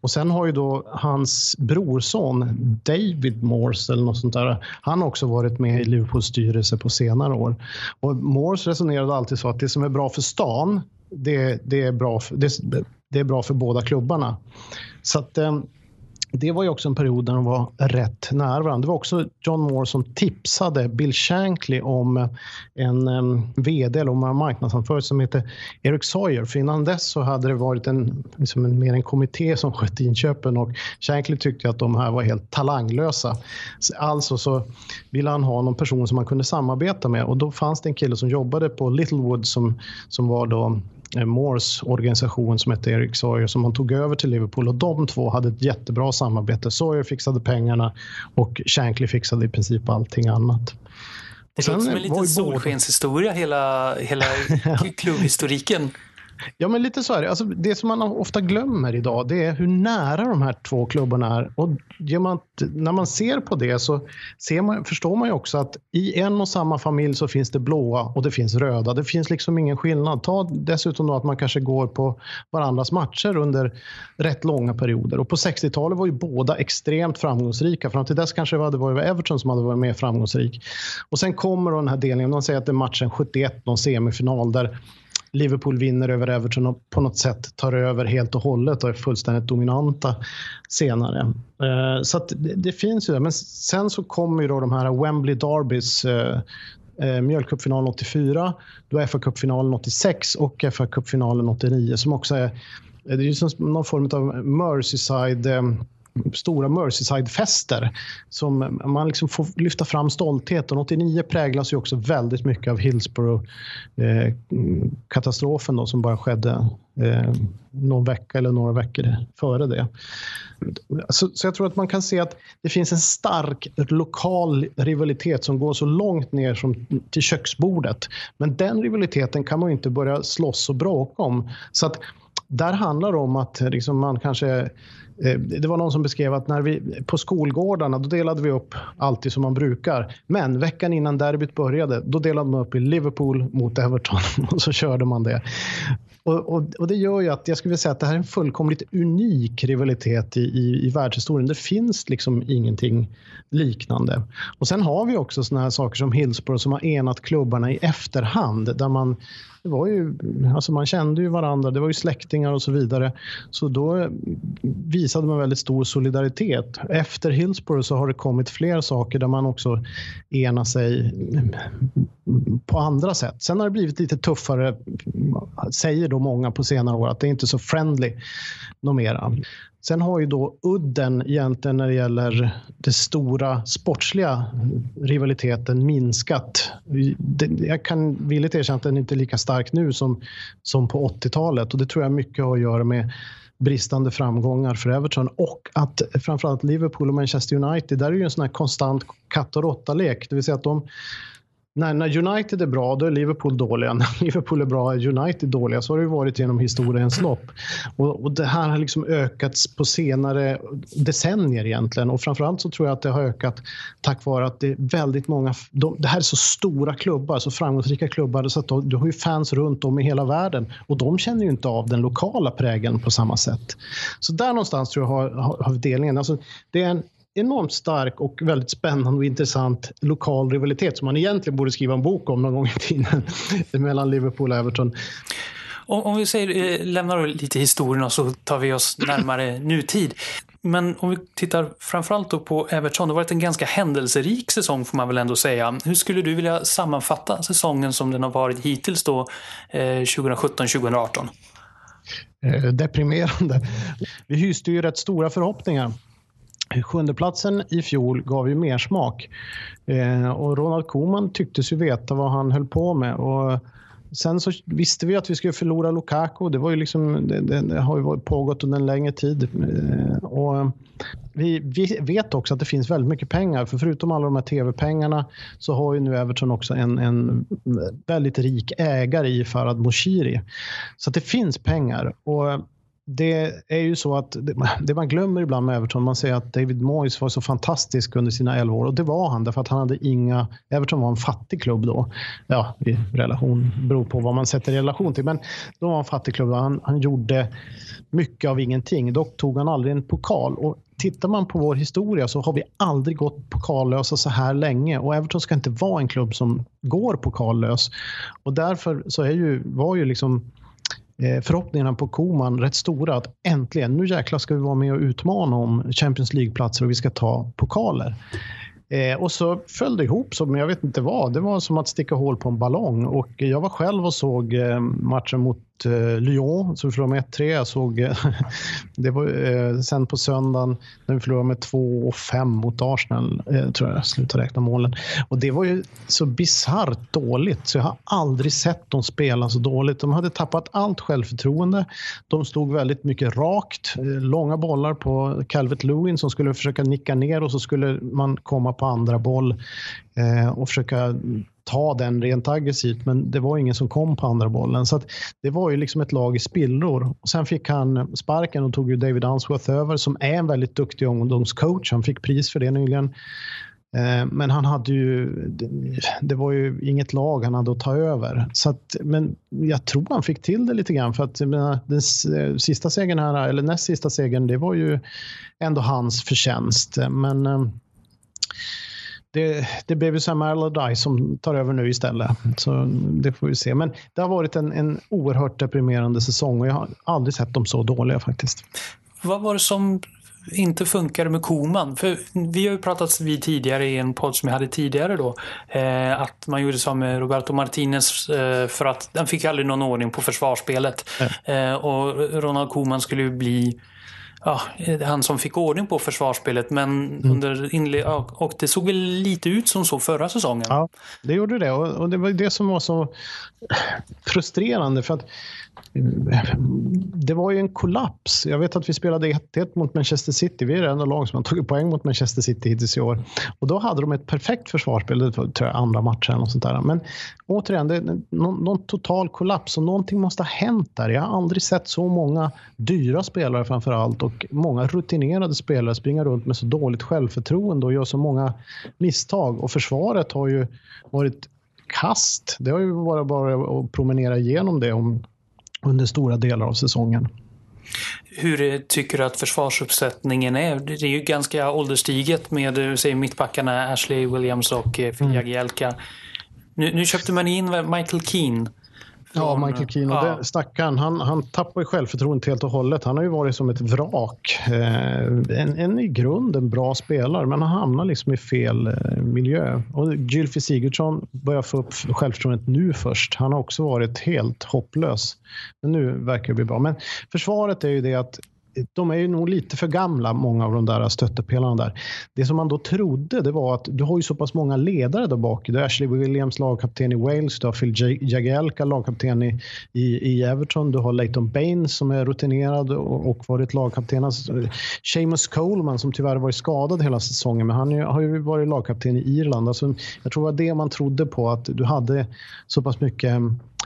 Och sen har ju då hans brorson David Morse eller något sånt där. Han har också varit med i Liverpools styrelse på senare år. Och Morse resonerade alltid så att det som är bra för stan, det, det är, bra för, det, det, är bra för båda klubbarna. Så att, eh, det var ju också en period när de var rätt nära varandra. Det var också John Moore som tipsade Bill Shankly om en um, vd eller om marknadsanförare som heter Eric Sawyer. För innan dess så hade det varit en, liksom en, mer en kommitté som skötte inköpen och Shankly tyckte att de här var helt talanglösa. Alltså så ville han ha någon person som man kunde samarbeta med och då fanns det en kille som jobbade på Littlewood som, som var då Moores organisation som hette Eric Sawyer som han tog över till Liverpool och de två hade ett jättebra samarbete. Sawyer fixade pengarna och Shankly fixade i princip allting annat. Det låter som en liten solskenshistoria, hela, hela klubbhistoriken. Ja, men lite så är det. Alltså, det som man ofta glömmer idag det är hur nära de här två klubbarna är. Och man, när man ser på det så ser man, förstår man ju också att i en och samma familj så finns det blåa och det finns röda. Det finns liksom ingen skillnad. Ta dessutom då att man kanske går på varandras matcher under rätt långa perioder. Och på 60-talet var ju båda extremt framgångsrika. Fram till dess kanske det hade varit Everton som hade varit mer framgångsrik. Och sen kommer då den här delningen. Man säger att det är matchen 71, någon semifinal där Liverpool vinner över Everton och på något sätt tar över helt och hållet och är fullständigt dominanta senare. Eh, så det, det, finns ju det. Men sen så kommer ju då de här Wembley Derbys eh, eh mjölkcupfinalen 84, då FA-cupfinalen 86 och FA-cupfinalen 89 som också är, det är ju som någon form av Merseyside eh, stora Merseyside-fester som man liksom får lyfta fram stoltheten. 89 präglas ju också väldigt mycket av Hillsborough-katastrofen eh, som bara skedde eh, någon vecka eller några veckor före det. Så, så, jag tror att man kan se att det finns en stark lokal rivalitet som går så långt ner som till köksbordet. Men den rivaliteten kan man ju inte börja slåss och bråka om. Så att där handlar det om att liksom man kanske Eh, det var någon som beskrev att när vi, på skolgårdarna då delade vi upp alltid som man brukar. Men veckan innan derbyt började då delade man upp i Liverpool mot Everton och så körde man det. Och, och, och, det gör ju att jag skulle vilja säga att det här är en fullkomligt unik rivalitet i, i, i världshistorien. Det finns liksom ingenting liknande. Och sen har vi också såna här saker som Hillsborough som har enat klubbarna i efterhand där man det var ju, alltså man kände ju varandra, det var ju släktingar och så vidare. Så då eh, visade man väldigt stor solidaritet. Efter Hillsborough så har det kommit fler saker där man också enar sig på andra sätt. Sen har det blivit lite tuffare, säger då många på senare år, att det är inte så friendly mera. Sen har ju då udden egentligen när det gäller den stora sportsliga rivaliteten minskat. Jag kan villigt erkänna att den inte är lika stark nu som, som på 80-talet och det tror jag mycket har att göra med bristande framgångar för Everton och att framförallt Liverpool och Manchester United, där är ju en sån här konstant katt och råtta-lek. Det vill säga att de när, när, United är bra, då är Liverpool dåliga. När Liverpool är bra, är United dåliga. Så har det varit genom historiens lopp. Och, och, det här har liksom ökats på senare decennier egentligen. Och framförallt så tror jag att det har ökat tack vare att det är väldigt många... De, det här är så stora klubbar, så framgångsrika klubbar. Så att du, du har ju fans runt om i hela världen. Och de känner ju inte av den lokala prägeln på samma sätt. Så där någonstans tror jag har, har, har delningen. Alltså, det är en enormt stark och väldigt spännande och intressant lokal rivalitet som man egentligen borde skriva en bok om någon gång i tiden mellan Liverpool och Everton. Om, om vi säger, eh, lämnar lite historien och så tar vi oss närmare nutid. Men om vi tittar framförallt då på Everton, det har varit en ganska händelserik säsong får man väl ändå säga. Hur skulle du vilja sammanfatta säsongen som den har varit hittills då, eh, 2017-2018? Eh, deprimerande. Vi hyste ju rätt stora förhoppningar. Sjundeplatsen i fjol gav ju mer smak. Eh, och Ronald Koeman tycktes ju veta vad han höll på med. Och Sen så visste vi att vi skulle förlora Lukaku. Det, var ju liksom, det, det, det har ju pågått under en längre tid. Eh, och vi, vi, vet också att det finns väldigt mycket pengar. För förutom alla de här tv-pengarna så har ju nu Everton också en, en väldigt rik ägare i Farad Moshiri. Så det finns pengar. Och det är ju så att det man glömmer ibland med Everton, man säger att David Moyes var så fantastisk under sina 11 år och det var han därför att han hade inga, Everton var en fattig klubb då. Ja, i relation, beror på vad man sätter i relation till, men då var en fattig klubb. Han, han gjorde mycket av ingenting. Dock tog han aldrig en pokal och tittar man på vår historia så har vi aldrig gått pokallösa så här länge och Everton ska inte vara en klubb som går pokallös. Och därför så är ju, var ju liksom Eh, förhoppningarna på Koman rätt stora att äntligen, nu jäklar ska vi vara med och utmana om Champions League-platser och vi ska ta pokaler. Eh, och så föll det ihop som jag vet inte vad. Det var som att sticka hål på en ballong. Och jag var själv och såg eh, matchen mot eh, Lyon som förlorade med 1-3. Jag såg eh, det var eh, sen på söndagen när vi förlorade med 2-5 mot Arsenal. Eh, tror jag slutade räkna målen. Och det var ju så bisarrt dåligt så jag har aldrig sett dem spela så dåligt. De hade tappat allt självförtroende. De stod väldigt mycket rakt. Eh, långa bollar på Calvert Lewin som skulle försöka nicka ner och så skulle man komma på andra boll eh, och försöka ta den rent aggressivt, men det var ingen som kom på andra bollen. Så det var ju liksom ett lag i spillror. Och sen fick han sparken och tog ju David Answorth över som är en väldigt duktig ungdomscoach. Han fick pris för det nyligen. Eh, men han hade ju, det var ju inget lag han hade att ta över. Så att, men jag tror han fick till det lite grann för att den eh, sista segern här, eller näst sista segern, det var ju ändå hans förtjänst. Men eh, det, det blev ju Sam Allardyce som tar över nu istället. Så det får vi se. Men det har varit en, en oerhört deprimerande säsong och jag har aldrig sett dem så dåliga faktiskt. Vad var det som inte funkade med Koman? För vi har ju pratat vid tidigare i en podd som jag hade tidigare då. Eh, att man gjorde som med Roberto Martinez eh, för att han fick aldrig någon ordning på försvarsspelet. Eh, och Ronald Koman skulle ju bli ja, han som fick ordning på försvarsspelet. Men mm. under inle ja, och det såg väl lite ut som så förra säsongen. Ja, det gjorde det. Och, och det var det som var så frustrerande. för att det var ju en kollaps. Jag vet att vi spelade 1-1 mot Manchester City. Vi är det enda lag som har tagit poäng mot Manchester City hittills i år. Och då hade de ett perfekt försvarsspel. Det var tror jag, andra matchen och sånt där. Men återigen, det är någon, någon, total kollaps och någonting måste ha hänt där. Jag har aldrig sett så många dyra spelare framför allt och många rutinerade spelare springa runt med så dåligt självförtroende och göra så många misstag. Och försvaret har ju varit kast. Det har ju varit bara att promenera igenom det om under stora delar av säsongen. Hur tycker du att försvarsuppsättningen är? Det är ju ganska ålderstiget med säg, mittbackarna Ashley Williams och eh, Jagielka. Mm. Nu, nu köpte man in Michael Keane Ja, Michael Keane. Ja. stackaren, han, han tappar ju självförtroendet helt och hållet. Han har ju varit som ett vrak. Eh, en, en i grunden bra spelare, men han hamnar liksom i fel eh, miljö. Och Gylfi Sigurdsson börjar få upp självförtroendet nu först. Han har också varit helt hopplös. Men nu verkar det bli bra. Men försvaret är ju det att de är ju nog lite för gamla, många av de där stöttepelarna där. Det som man då trodde det var att du har ju så pass många ledare där bak. Du har Ashley Williams, lagkapten i Wales, du har Phil Jagielka, lagkapten i, i, i, Everton, du har Leighton Baines som är rutinerad och, och varit lagkapten. Alltså, Seamus Coleman som tyvärr varit skadad hela säsongen, men han har ju varit lagkapten i Irland. Alltså, jag tror det var det man trodde på, att du hade så pass mycket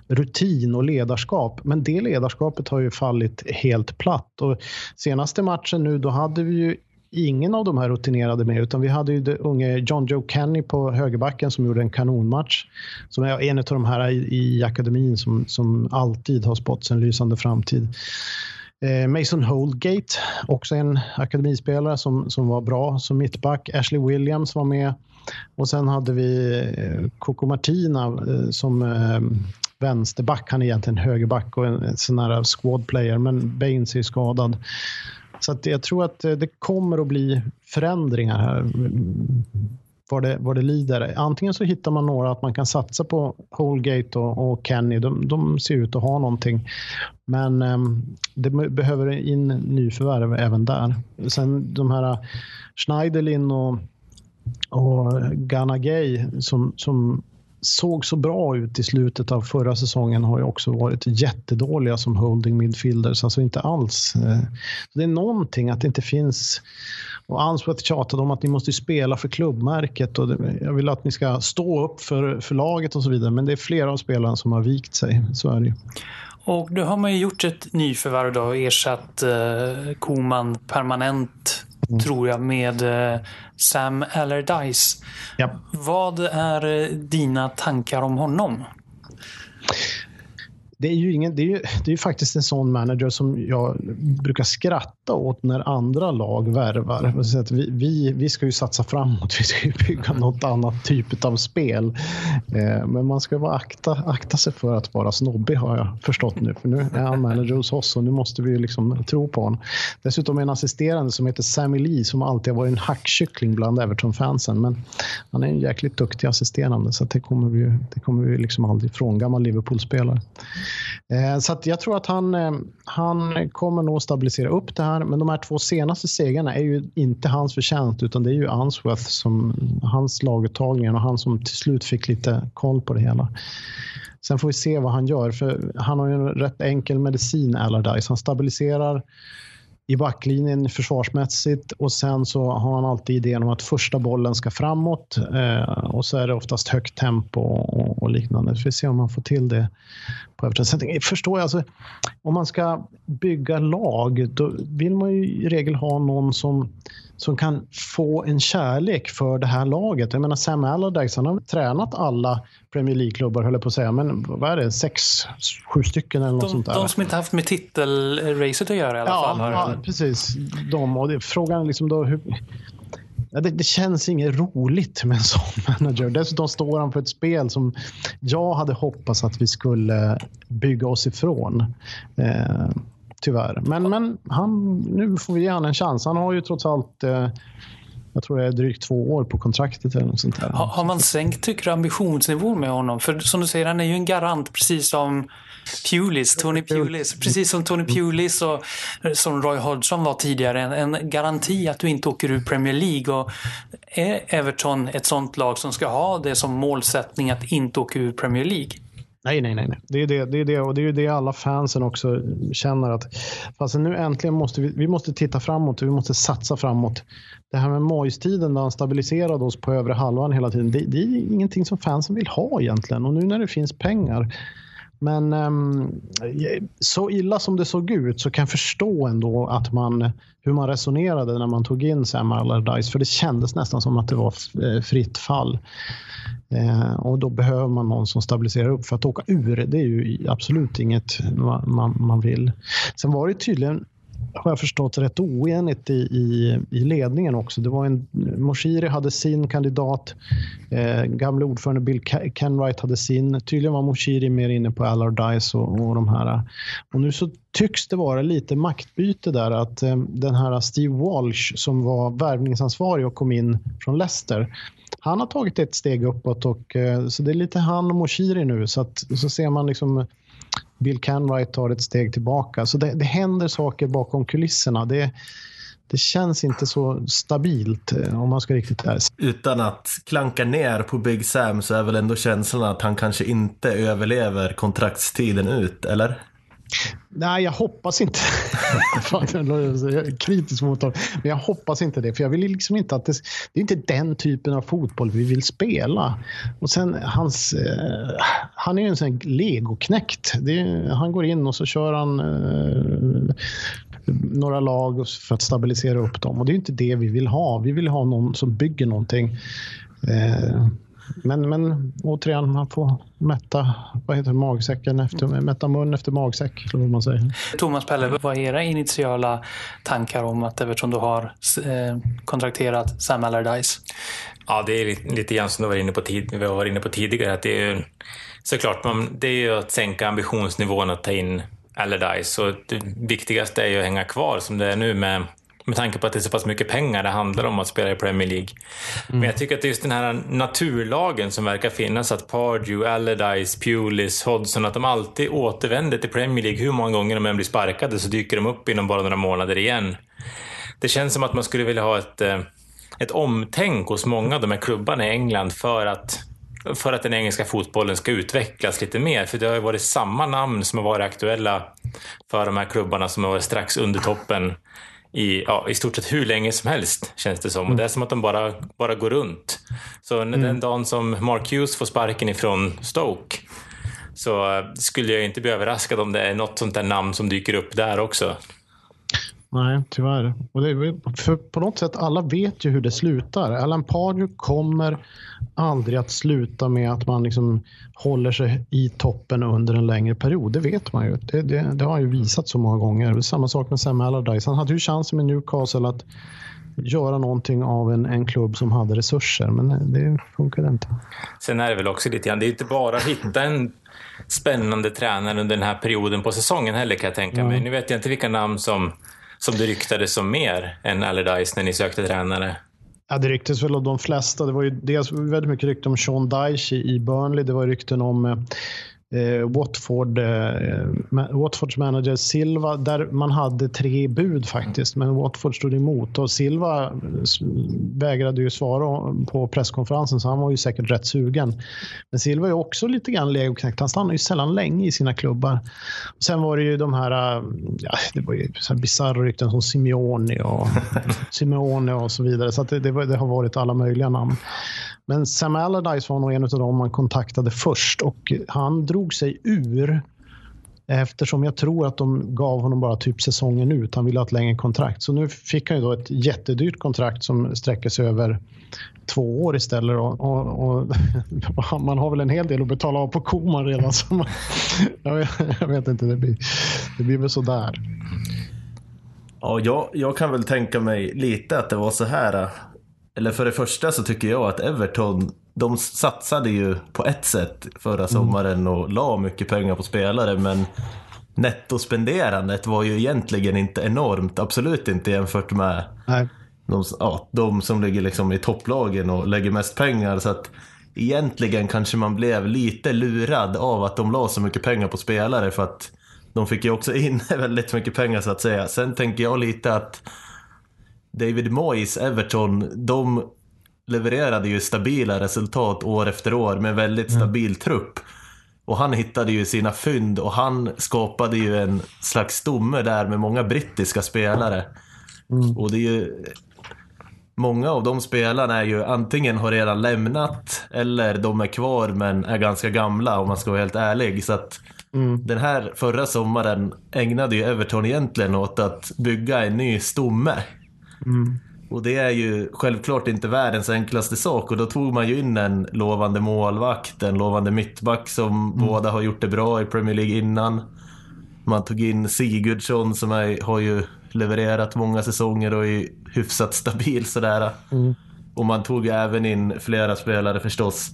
rutin och ledarskap. Men det ledarskapet har ju fallit helt platt. Och senaste matchen nu, då hade vi ju ingen av de här rutinerade med utan vi hade ju det unge John Joe Kenny på högerbacken som gjorde en kanonmatch. Som är en av de här i, i akademin som, som alltid har spått en lysande framtid. Eh, Mason Holgate, också en akademispelare som, som var bra som mittback. Ashley Williams var med. Och sen hade vi eh, Coco Martina eh, som eh, vänsterback. Han är egentligen högerback och en sån här squad player, men Baines är skadad. Så att jag tror att eh, det kommer att bli förändringar här vad det, vad det lider. Antingen så hittar man några att man kan satsa på Holgate och, och Kenny. De, de, ser ut att ha någonting. Men eh, det behöver in nyförvärv även där. Sen de här Schneiderlin och, och Ghana Gay som, som såg så bra ut i slutet av förra säsongen har ju också varit jättedåliga som holding midfielders. Alltså inte alls. Eh, det är någonting att det inte finns och Answorth tjatade om att ni måste spela för klubbmärket och jag vill att ni ska stå upp för, för laget och så vidare. Men det är flera av spelarna som har vikt sig. Så är det ju. Och då har man ju gjort ett nyförvärv då och ersatt eh, Koman permanent mm. tror jag med eh, Sam Allardyce. Ja. Vad är eh, dina tankar om honom? det är ju, ingen, det är ju, det är faktiskt en sån manager som jag brukar skratta åt när andra lag värvar. Så att vi, vi, vi ska ju satsa framåt, vi ska ju bygga något annat typ av spel. Eh, men man ska vara akta, akta sig för att vara snobbig har jag förstått nu. För nu är han manager hos oss och nu måste vi liksom tro på honom. Dessutom är en assisterande som heter Sammy Lee som alltid har varit en hackkyckling bland Everton-fansen. Men han är en jäkligt duktig assisterande så det kommer vi, det kommer vi liksom aldrig ifrån. Gammal Liverpool-spelare. Eh, så jag tror att han, eh, han kommer nog stabilisera upp det här. Men de här två senaste segrarna är ju inte hans förtjänst utan det är ju Answorth som hans laguttagningar och han som till slut fick lite koll på det hela. Sen får vi se vad han gör, för han har ju en rätt enkel medicin, Allardyce. Han stabiliserar i backlinjen försvarsmässigt och sen så har han alltid idén om att första bollen ska framåt eh, och så är det oftast högt tempo och, och liknande. Vi får se om han får till det på. Sen förstår jag, alltså, om man ska bygga lag då vill man ju i regel ha någon som som kan få en kärlek för det här laget. Jag menar Sam Allardyce, han har tränat alla Premier League-klubbar, höll jag på att säga. Men vad är det? Sex, sju stycken eller något de, sånt där. De som inte haft med titelracet att göra i alla ja, fall. Ja, precis. De. Och det, frågan är liksom då hur... Ja, det, det, känns inget roligt med en sån manager. Dessutom står han för ett spel som jag hade hoppats att vi skulle bygga oss ifrån. Eh, tyvärr. Men, men han, nu får vi ge honom en chans. Han har ju trots allt eh, jag tror det är drygt två år på kontraktet eller något sånt där. Har, har man sänkt, tycker du, ambitionsnivån med honom? För som du säger, han är ju en garant precis som Pulis, Tony Pulis. Precis som Tony Pulis och som Roy Hodgson var tidigare. En, en garanti att du inte åker ur Premier League. Och är Everton ett sånt lag som ska ha det som målsättning att inte åka ur Premier League? Nej, nej, nej. nej. Det, är det, det är det, och det är det alla fansen också känner. att alltså Nu äntligen måste vi, vi måste titta framåt och vi måste satsa framåt. Det här med Moyes-tiden där han stabiliserade oss på övre halvan hela tiden. Det, det, är ingenting som fansen vill ha egentligen. Och nu när det finns pengar. Men um, så illa som det såg ut så kan jag förstå ändå att man, hur man resonerade när man tog in Sam Allardyce. För det kändes nästan som att det var eh, fritt fall. Eh, och då behöver man någon som stabiliserar upp. För att åka ur, det är ju absolut inget man, man, man vill. Sen var det tydligen har jag förstått rätt oenigt i, i, i ledningen också. Det var en, Moshiri hade sin kandidat, eh, gamle ordförande Bill Kenwright hade sin. Tydligen var Moshiri mer inne på Allardyce och, och de här. Och nu så tycks det vara lite maktbyte där att eh, den här Steve Walsh som var värvningsansvarig och kom in från Leicester han har tagit ett steg uppåt och eh, så det är lite han och Moshiri nu så att så ser man liksom Bill Canwright tar ett steg tillbaka. Så det, det händer saker bakom kulisserna. Det, det känns inte så stabilt eh, om man ska riktigt där. Utan att klanka ner på Big Sam så är väl ändå känslan att han kanske inte överlever kontraktstiden ut, eller? Nej, jag hoppas inte. jag är kritisk mot dem. Men jag hoppas inte det. För jag vill liksom inte att det, det är inte den typen av fotboll vi vill spela. Och sen hans... Eh, han är ju en sån legoknäckt. Det, han går in och så kör han eh, några lag för att stabilisera upp dem. Och det är inte det vi vill ha. Vi vill ha någon som bygger någonting. Eh, men, men återigen, man får mätta, vad heter det, magsäcken efter, mätta mun efter magsäck. Eller vad man säger. Thomas Pelle, vad är era initiala tankar om att Everton då har eh, kontrakterat Sam Allardyce? Ja, det är lite grann som du var inne på, tid, vi var inne på tidigare. Att det är, såklart, man, det är ju att sänka ambitionsnivån att ta in Allardyce. Och det viktigaste är ju att hänga kvar som det är nu med med tanke på att det är så pass mycket pengar det handlar om att spela i Premier League. Mm. Men jag tycker att det är just den här naturlagen som verkar finnas, att Pardew, Allardyce, Pulis, Hodgson, att de alltid återvänder till Premier League. Hur många gånger de än blir sparkade så dyker de upp inom bara några månader igen. Det känns som att man skulle vilja ha ett, eh, ett omtänk hos många av de här klubbarna i England för att för att den engelska fotbollen ska utvecklas lite mer. För det har ju varit samma namn som har varit aktuella för de här klubbarna som har varit strax under toppen i, ja, i stort sett hur länge som helst, känns det som. Och det är som att de bara, bara går runt. Så mm. den dagen som Mark Hughes får sparken ifrån Stoke så skulle jag inte bli överraskad om det är något sånt där namn som dyker upp där också. Nej, tyvärr. Och det är, för på något sätt, alla vet ju hur det slutar. Alan Pardew kommer aldrig att sluta med att man liksom håller sig i toppen under en längre period. Det vet man ju. Det, det, det har han ju visat så många gånger. Samma sak med Sam Allardyce. Han hade ju chansen med Newcastle att göra någonting av en, en klubb som hade resurser, men det funkade inte. Sen är det väl också lite grann, det är inte bara att hitta en spännande tränare under den här perioden på säsongen heller kan jag tänka mig. Nu vet jag inte vilka namn som som det ryktades om mer än Allardyce när ni sökte tränare? Ja, det ryktades väl om de flesta. Det var ju dels väldigt mycket rykten om Sean Dyche i Burnley. Det var rykten om eh, Watford, eh, Watfords manager Silva, där man hade tre bud faktiskt, men Watford stod emot och Silva vägrade ju svara på presskonferensen så han var ju säkert rätt sugen. Men Silva är också lite grann legoknäckt. Han stannar ju sällan länge i sina klubbar. Och sen var det ju de här, ja, det var ju bisarra rykten som Simeone och, Simeone och så vidare. Så det, det, det har varit alla möjliga namn. Men Sam Allardyce var nog en av dem man kontaktade först och han drog sig ur eftersom jag tror att de gav honom bara typ säsongen ut. Han ville ha ett längre kontrakt. Så nu fick han ju då ett jättedyrt kontrakt som sträcker sig över två år istället. Och, och, och man har väl en hel del att betala av på Koman redan. Så man, jag, vet, jag, vet, inte, det blir, det blir väl sådär. Ja, jag, jag kan väl tänka mig lite att det var så här eller för det första så tycker jag att Everton, de satsade ju på ett sätt förra mm. sommaren och la mycket pengar på spelare, men nettospenderandet var ju egentligen inte enormt, absolut inte jämfört med Nej. De, ja, de som ligger liksom i topplagen och lägger mest pengar. Så att egentligen kanske man blev lite lurad av att de la så mycket pengar på spelare för att de fick ju också in väldigt mycket pengar så att säga. Sen tänker jag lite att David Moyes, Everton, de levererade ju stabila resultat år efter år med väldigt mm. stabil trupp. Och han hittade ju sina fynd och han skapade ju en slags stomme där med många brittiska spelare. Mm. Och det är ju... Många av de spelarna är ju antingen har redan lämnat eller de är kvar men är ganska gamla om man ska vara helt ärlig. Så att mm. den här förra sommaren ägnade ju Everton egentligen åt att bygga en ny stomme. Mm. Och det är ju självklart inte världens enklaste sak och då tog man ju in en lovande målvakt, en lovande mittback som mm. båda har gjort det bra i Premier League innan. Man tog in Sigurdsson som är, har ju levererat många säsonger och är hyfsat stabil sådär. Mm. Och man tog även in flera spelare förstås.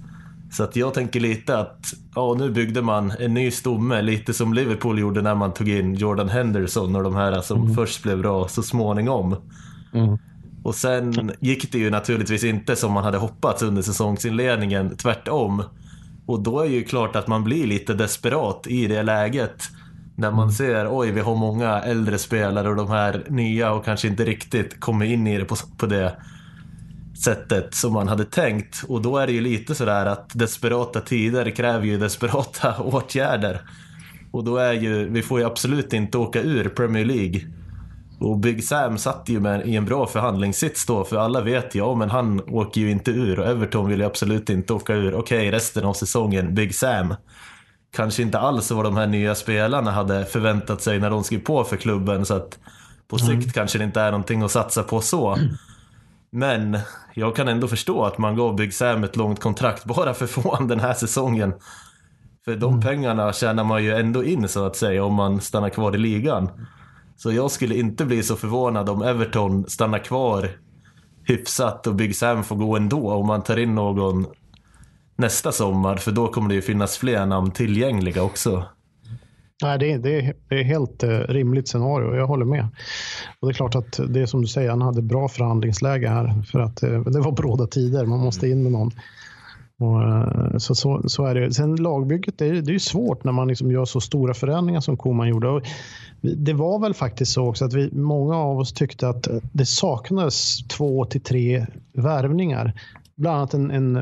Så att jag tänker lite att ja, nu byggde man en ny stomme, lite som Liverpool gjorde när man tog in Jordan Henderson och de här som mm. först blev bra så småningom. Mm. Och sen gick det ju naturligtvis inte som man hade hoppats under säsongsinledningen, tvärtom. Och då är ju klart att man blir lite desperat i det läget. När man mm. ser, oj vi har många äldre spelare och de här nya och kanske inte riktigt kommer in i det på, på det sättet som man hade tänkt. Och då är det ju lite sådär att desperata tider kräver ju desperata åtgärder. Och då är ju, vi får ju absolut inte åka ur Premier League. Och Big Sam satt ju med, i en bra förhandlingssits då, för alla vet ju, ja men han åker ju inte ur och Everton vill ju absolut inte åka ur. Okej, resten av säsongen, Big Sam. Kanske inte alls vad de här nya spelarna hade förväntat sig när de skrev på för klubben, så att på mm. sikt kanske det inte är någonting att satsa på så. Men jag kan ändå förstå att man gav Big Sam ett långt kontrakt bara för få honom den här säsongen. För de mm. pengarna tjänar man ju ändå in så att säga om man stannar kvar i ligan. Så jag skulle inte bli så förvånad om Everton stannar kvar hyfsat och Big Sam får gå ändå om man tar in någon nästa sommar. För då kommer det ju finnas fler namn tillgängliga också. Nej, det är, det är, det är helt eh, rimligt scenario. Jag håller med. Och Det är klart att det är som du säger, han hade bra förhandlingsläge här. För att eh, det var bråda tider. Man måste in med någon. Och, eh, så, så, så är det. Sen lagbygget, det är, det är svårt när man liksom gör så stora förändringar som Koman gjorde. Och det var väl faktiskt så också att vi, många av oss tyckte att det saknades två till tre värvningar. Bland annat en, en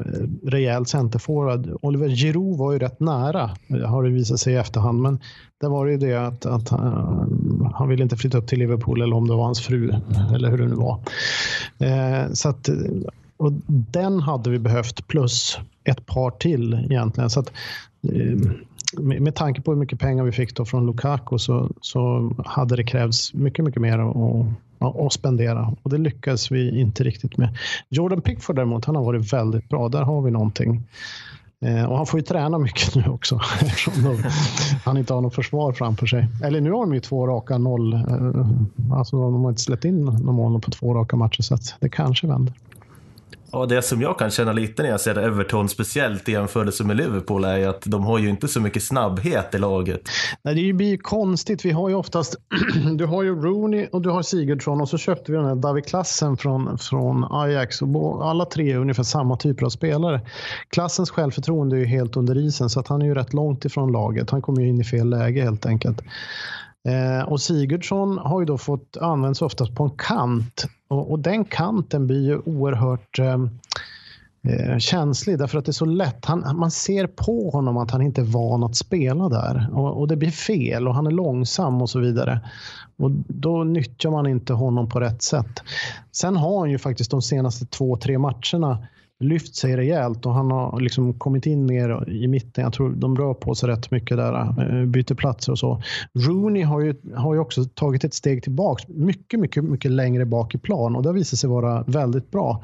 rejäl centerforward. Oliver Giroud var ju rätt nära, har det visat sig i efterhand. Men det var ju det att, att han, han ville inte flytta upp till Liverpool eller om det var hans fru eller hur det nu var. Eh, så att, och den hade vi behövt plus ett par till egentligen. Så att, eh, med, med tanke på hur mycket pengar vi fick då från Lukaku så, så hade det krävts mycket, mycket mer att att spendera. Och det lyckades vi inte riktigt med. Jordan Pickford däremot, han har varit väldigt bra. Där har vi någonting. Eh, och han får ju träna mycket nu också eftersom han inte har något försvar framför sig. Eller nu har de ju två raka noll. Eh, alltså de har inte släppt in någon mål på två raka matcher så det kanske vänder. Ja, det som jag kan känna lite när jag ser Everton, speciellt i jämförelse med Liverpool, är att de har ju inte så mycket snabbhet i laget. Nej, det blir ju konstigt. Vi har ju oftast, du har ju Rooney och du har Sigurdsson och så köpte vi den här David Klassen från, från Ajax. Och alla tre är ungefär samma typer av spelare. Klassens självförtroende är ju helt under isen så att han är ju rätt långt ifrån laget. Han kommer ju in i fel läge helt enkelt. Eh, och Sigurdsson har ju då fått användas oftast på en kant och, och den kanten blir ju oerhört eh, eh, känslig därför att det är så lätt. Han, man ser på honom att han inte är van att spela där och, och, det blir fel och han är långsam och så vidare. Och Då nyttjar man inte honom på rätt sätt. Sen har han ju faktiskt de senaste två, tre matcherna lyft sig rejält och han har liksom kommit in mer i mitten. Jag tror de rör på sig rätt mycket där, eh, byter platser och så. Rooney har ju, har ju också tagit ett steg tillbaks, mycket, mycket, mycket längre bak i plan och det har visat sig vara väldigt bra.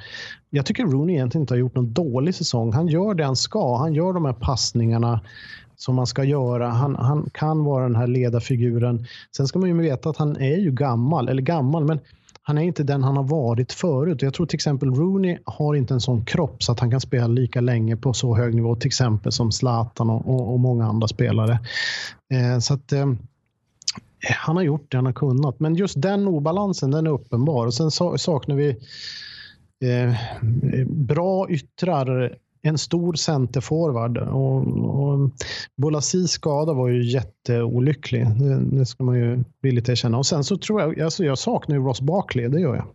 Jag tycker Rooney egentligen inte har gjort någon dålig säsong. Han gör det han ska. Han gör de här passningarna som man ska göra. Han, han kan vara den här ledarfiguren. Sen ska man ju veta att han är ju gammal, eller gammal, men han är inte den han har varit förut. Jag tror till exempel Rooney har inte en sån kropp så att han kan spela lika länge på så hög nivå, till exempel som Zlatan och, och, och många andra spelare. Eh, så att eh, han har gjort det han har kunnat. Men just den obalansen, den är uppenbar. Och sen saknar vi eh, bra yttrar en stor centerforward. Och, och Bolasis skada var ju jätteolycklig. Det, det ska man ju villigt erkänna. Och sen så tror jag, alltså jag saknar ju Ross Barkley, det gör jag.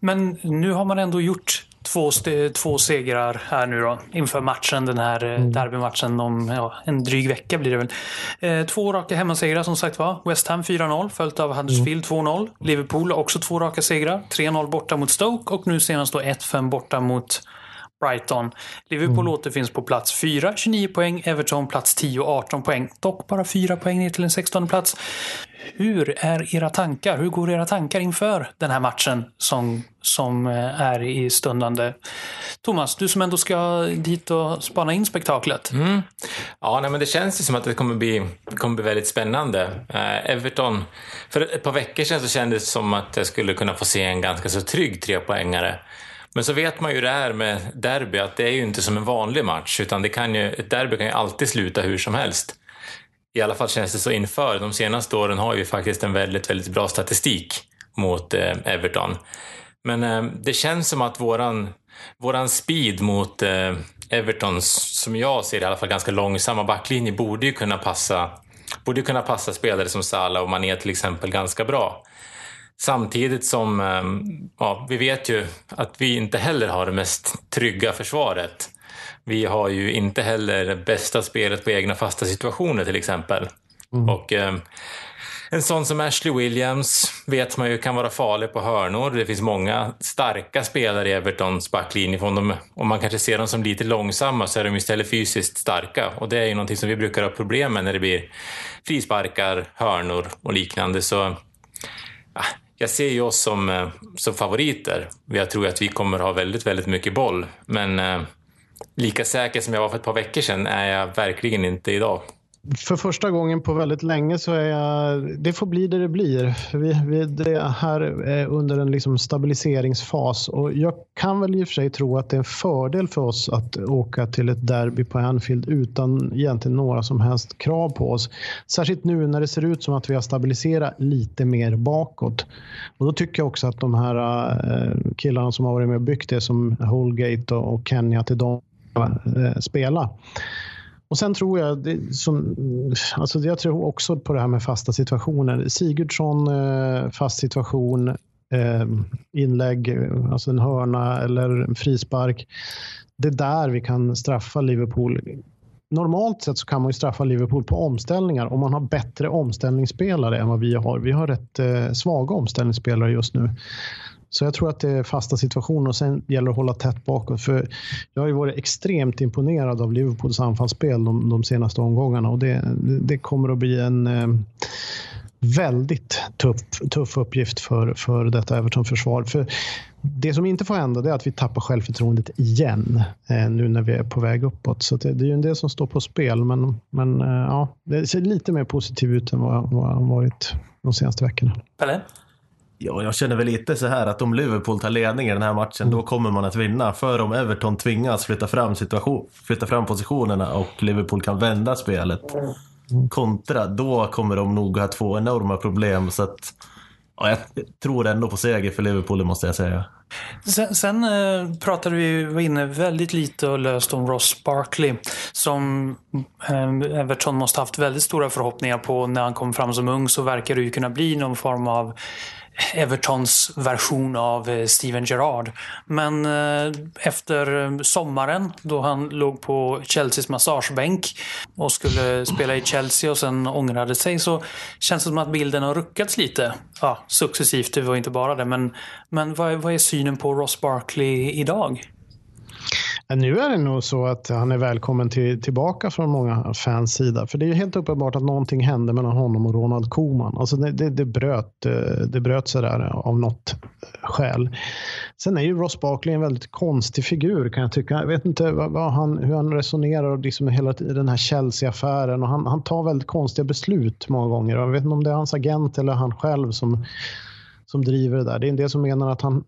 Men nu har man ändå gjort två, två segrar här nu då inför matchen, den här eh, mm. derbymatchen om ja, en dryg vecka blir det väl. Eh, två raka hemmasegrar som sagt var. West Ham 4-0 följt av Huddersfield mm. 2-0. Liverpool också två raka segrar. 3-0 borta mot Stoke och nu senast då 1-5 borta mot Brighton. Liverpool mm. återfinns på plats 4, 29 poäng. Everton plats 10, 18 poäng. Dock bara 4 poäng ner till en 16 plats. Hur är era tankar? Hur går era tankar inför den här matchen som, som eh, är i stundande? Thomas, du som ändå ska dit och spana in spektaklet. Mm. Ja, nej, men det känns ju som att det kommer bli, kommer bli väldigt spännande. Uh, Everton, för ett par veckor sedan så kändes det som att jag skulle kunna få se en ganska så trygg trepoängare. Men så vet man ju det här med derby, att det är ju inte som en vanlig match, utan det kan ju, ett derby kan ju alltid sluta hur som helst. I alla fall känns det så inför. De senaste åren har vi faktiskt en väldigt, väldigt bra statistik mot eh, Everton. Men eh, det känns som att våran, våran speed mot eh, Evertons, som jag ser det, i alla fall ganska långsamma backlinje, borde ju kunna passa, borde kunna passa spelare som Salah och Mané till exempel ganska bra. Samtidigt som ehm, ja, vi vet ju att vi inte heller har det mest trygga försvaret. Vi har ju inte heller det bästa spelet på egna fasta situationer till exempel. Mm. Och eh, en sån som Ashley Williams vet man ju kan vara farlig på hörnor. Det finns många starka spelare i Evertons backlinje. Om, om man kanske ser dem som lite långsamma så är de istället fysiskt starka. Och det är ju någonting som vi brukar ha problem med när det blir frisparkar, hörnor och liknande. Så jag ser ju oss som, eh, som favoriter. Jag tror att vi kommer ha väldigt, väldigt mycket boll. Men eh, lika säker som jag var för ett par veckor sedan är jag verkligen inte idag för första gången på väldigt länge så är jag, det får bli det det blir. Vi, vi det här är under en liksom stabiliseringsfas och jag kan väl i och för sig tro att det är en fördel för oss att åka till ett derby på Anfield utan egentligen några som helst krav på oss. Särskilt nu när det ser ut som att vi har stabiliserat lite mer bakåt. Och då tycker jag också att de här eh, killarna som har varit med och byggt det som Holgate och Kenya till dem eh, spela. Och sen tror jag, det, som, alltså jag tror också på det här med fasta situationer. Sigurdsson, eh, fast situation, eh, inlägg, alltså en hörna eller en frispark. Det är där vi kan straffa Liverpool. Normalt sett så kan man ju straffa Liverpool på omställningar om man har bättre omställningsspelare än vad vi har. Vi har rätt eh, svaga omställningsspelare just nu. Så jag tror att det är fasta situationer och sen gäller det att hålla tätt bakåt. För jag har ju varit extremt imponerad av Liverpools anfallsspel de, de senaste omgångarna och det, det kommer att bli en eh, väldigt tuff, tuff uppgift för, för detta Everton-försvar. För det som inte får hända är att vi tappar självförtroendet igen eh, nu när vi är på väg uppåt. Så det, det är ju en del som står på spel, men, men eh, ja, det ser lite mer positivt ut än vad, det har varit de senaste veckorna. Pelle? Ja, jag känner väl lite så här att om Liverpool tar ledningen i den här matchen, mm. då kommer man att vinna. För om Everton tvingas flytta fram, situation, flytta fram positionerna och Liverpool kan vända spelet kontra, då kommer de nog ha två enorma problem. Så att, ja, jag tror ändå på seger för Liverpool, måste jag säga. Sen, sen eh, pratade vi var inne väldigt lite och löst om Ross Barkley som eh, Everton måste haft väldigt stora förhoppningar på när han kom fram som ung så verkar det ju kunna bli någon form av Evertons version av eh, Steven Gerrard. Men eh, efter eh, sommaren då han låg på Chelseas massagebänk och skulle spela i Chelsea och sen ångrade sig så känns det som att bilden har ruckats lite. Ja, successivt, det var inte bara det. Men, men vad, vad är synen på Ross Barkley idag? Nu är det nog så att han är välkommen till, tillbaka från många fans sida. För det är helt uppenbart att någonting hände mellan honom och Ronald Koeman. Alltså det, det, det bröt, eh, det bröt sig där eh, av något eh, skäl. Sen är ju Ross Barkley en väldigt konstig figur kan jag tycka. Jag vet inte vad, vad han, hur han resonerar och liksom hela den här Chelsea-affären. han, han tar väldigt konstiga beslut många gånger. Jag vet inte om det är hans agent eller han själv som som driver det där. Det är en del som menar att han,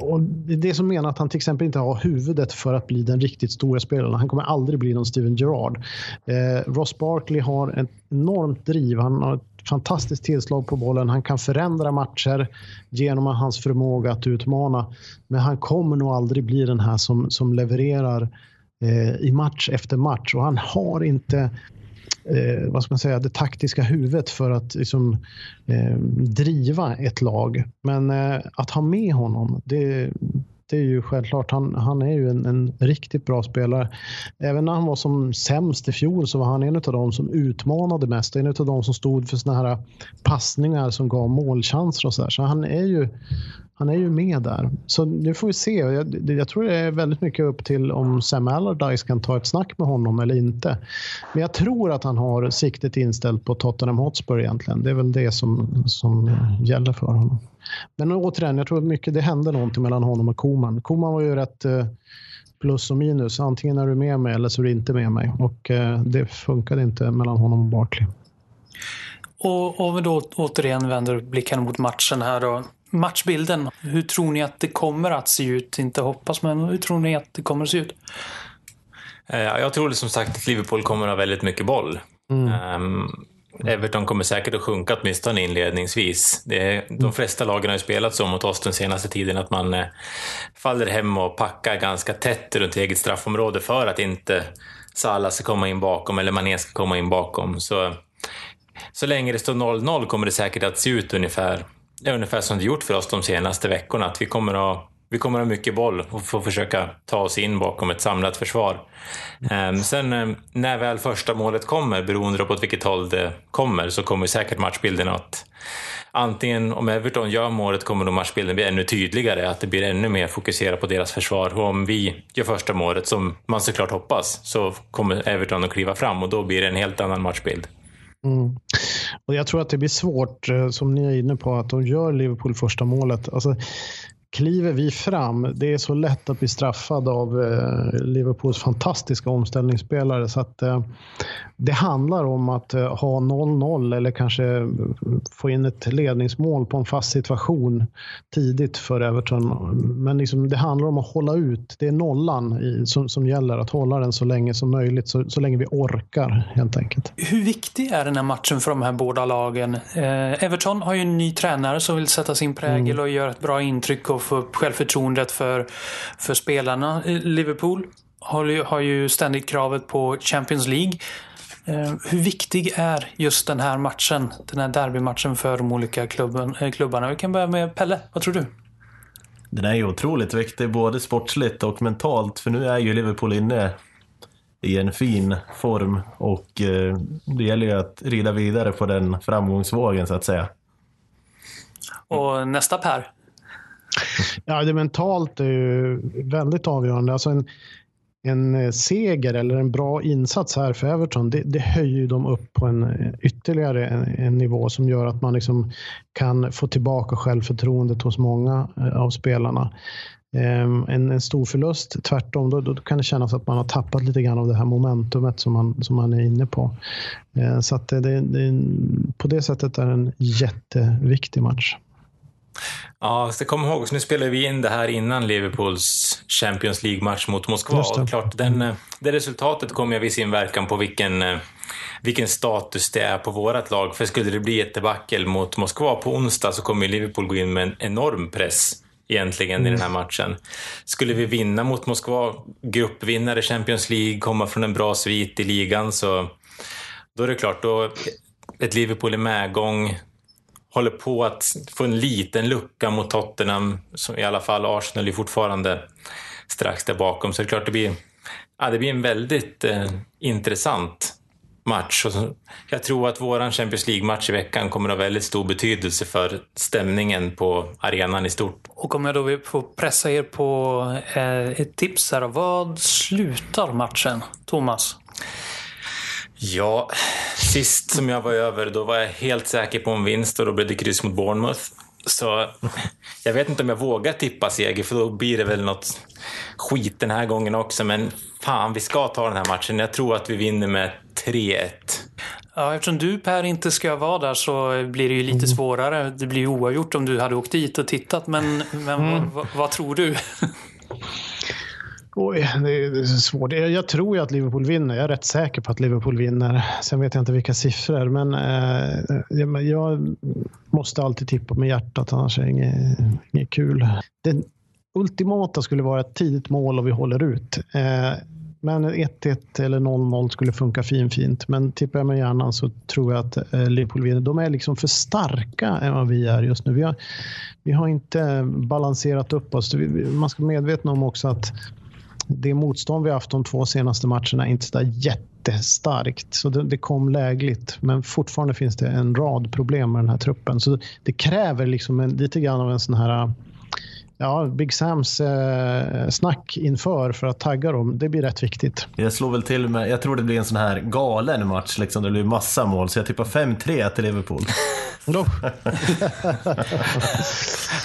och det är det som menar att han till exempel inte har huvudet för att bli den riktigt stora spelaren. Han kommer aldrig bli någon Steven Gerrard. Eh, Ross Barkley har ett enormt driv. Han har ett fantastiskt tillslag på bollen. Han kan förändra matcher genom hans förmåga att utmana. Men han kommer nog aldrig bli den här som, som levererar eh, i match efter match och han har inte eh, vad ska man säga, det taktiska huvudet för att liksom, eh, driva ett lag. Men eh, att ha med honom, det, det är ju självklart. Han, han är ju en, en, riktigt bra spelare. Även när han var som sämst i fjol så var han en av de som utmanade mest. En av de som stod för såna här passningar som gav målchanser och så där. Så han är ju han är ju med där. Så nu får vi se. Jag, jag, tror det är väldigt mycket upp till om Sam Allardyce kan ta ett snack med honom eller inte. Men jag tror att han har siktet inställt på Tottenham Hotspur egentligen. Det är väl det som, som gäller för honom. Men återigen, jag tror att mycket det hände någonting mellan honom och Koman. Koman var ju rätt eh, plus och minus. Antingen är du med mig eller så är du inte med mig. Och eh, det funkade inte mellan honom och Barkley. Och om vi då återigen vänder blicken mot matchen här då matchbilden. Hur tror ni att det kommer att se ut? Inte hoppas, men hur tror ni att det kommer att se ut? Eh, jag tror som sagt att Liverpool kommer att ha väldigt mycket boll. Mm. Um, Everton kommer säkert att sjunka åtminstone inledningsvis. Det är, de mm. flesta lagen har ju spelat så mot oss den senaste tiden att man eh, faller hem och packar ganska tätt runt eget straffområde för att inte Salah ska komma in bakom eller Mané ska komma in bakom. Så, så länge det står 0-0 kommer det säkert att se ut ungefär det är ungefär som det gjort för oss de senaste veckorna. Att vi kommer att vi kommer att ha mycket boll och få försöka ta oss in bakom ett samlat försvar. Ehm, sen ehm, när väl första målet kommer, beroende på åt vilket håll det kommer, så kommer säkert matchbilden att antingen om Everton gör målet kommer nog matchbilden bli ännu tydligare, att det blir ännu mer fokuserat på deras försvar. Och om vi gör första målet, som man såklart hoppas, så kommer Everton att kliva fram och då blir det en helt annan matchbild. Mm. Och jag tror att det blir svårt, eh, som ni är inne på, att de gör Liverpool första målet. Alltså, kliver vi fram, det är så lätt att bli straffad av eh, Liverpools fantastiska omställningsspelare. Så att, eh, det handlar om att eh, ha 0-0 eller kanske få in ett ledningsmål på en fast situation tidigt för Everton. Men liksom, det handlar om att hålla ut. Det är nollan i, som, som gäller, att hålla den så länge som möjligt, så, så länge vi orkar helt enkelt. Hur viktig är den här matchen för de här båda lagen? Eh, Everton har ju en ny tränare som vill sätta sin prägel mm. och göra ett bra intryck och få upp självförtroendet för, för spelarna. Liverpool har ju, har ju ständigt kravet på Champions League. Eh, hur viktig är just den här matchen, den här derbymatchen för de olika klubben, eh, klubbarna? Vi kan börja med Pelle, vad tror du? Den är ju otroligt viktig, både sportsligt och mentalt, för nu är ju Liverpool inne i en fin form och eh, det gäller ju att rida vidare på den framgångsvågen så att säga. Och nästa Per? Ja, det mentalt är ju väldigt avgörande. Alltså en, en eh, seger eller en bra insats här för Everton, det, det höjer dem upp på en eh, ytterligare en, en, nivå som gör att man liksom kan få tillbaka självförtroendet hos många eh, av spelarna. Ehm, en, en stor förlust, tvärtom, då, då, kan det kännas att man har tappat lite grann av det här momentumet som man, som man är inne på. Så att det, det, på det sättet är det en jätteviktig match. Ja, så kom ihåg, så nu spelar vi in det här innan Liverpools Champions League-match mot Moskva. Och klart, den, det resultatet kommer ju viss inverkan på vilken, eh, vilken status det är på vårt lag. För skulle det bli ett debacle mot Moskva på onsdag så kommer Liverpool gå in med en enorm press egentligen mm. i den här matchen. Skulle vi vinna mot Moskva, gruppvinnare Champions League, komma från en bra svit i ligan, så då är det klart, då ett Liverpool i medgång, håller på att få en liten lucka mot Tottenham, som i alla fall Arsenal är fortfarande strax där bakom. Så det är klart, det blir, ja, det blir en väldigt eh, intressant match. Och jag tror att vår Champions League-match i veckan kommer att ha väldigt stor betydelse för stämningen på arenan i stort. Och om jag då vill få pressa er på eh, ett tips här, vad slutar matchen, Thomas? Ja, sist som jag var över då var jag helt säker på en vinst och då blev det kryss mot Bournemouth. Så jag vet inte om jag vågar tippa seger för då blir det väl något skit den här gången också. Men fan, vi ska ta den här matchen. Jag tror att vi vinner med 3-1. Ja, eftersom du Per inte ska vara där så blir det ju lite mm. svårare. Det blir ju oavgjort om du hade åkt dit och tittat. Men, men mm. vad, vad tror du? Oj, det är svårt. Jag tror ju att Liverpool vinner. Jag är rätt säker på att Liverpool vinner. Sen vet jag inte vilka siffror, men eh, jag måste alltid tippa med hjärtat, annars är det inget, inget kul. Det ultimata skulle vara ett tidigt mål och vi håller ut. Eh, men 1-1 eller 0-0 skulle funka fin, fint. Men tippar jag med hjärnan så tror jag att eh, Liverpool vinner. De är liksom för starka än vad vi är just nu. Vi har, vi har inte balanserat upp oss. Man ska vara medveten om också att det motstånd vi haft de två senaste matcherna är inte så jättestarkt. Så det, det, kom lägligt. Men fortfarande finns det en rad problem med den här truppen. Så det kräver liksom en, lite grann av en sån här ja, Big Sams eh, snack inför för att tagga dem, det blir rätt viktigt. Jag slår väl till med, jag tror det blir en sån här galen match, liksom, det blir massa mål, så jag tippar 5-3 till Liverpool.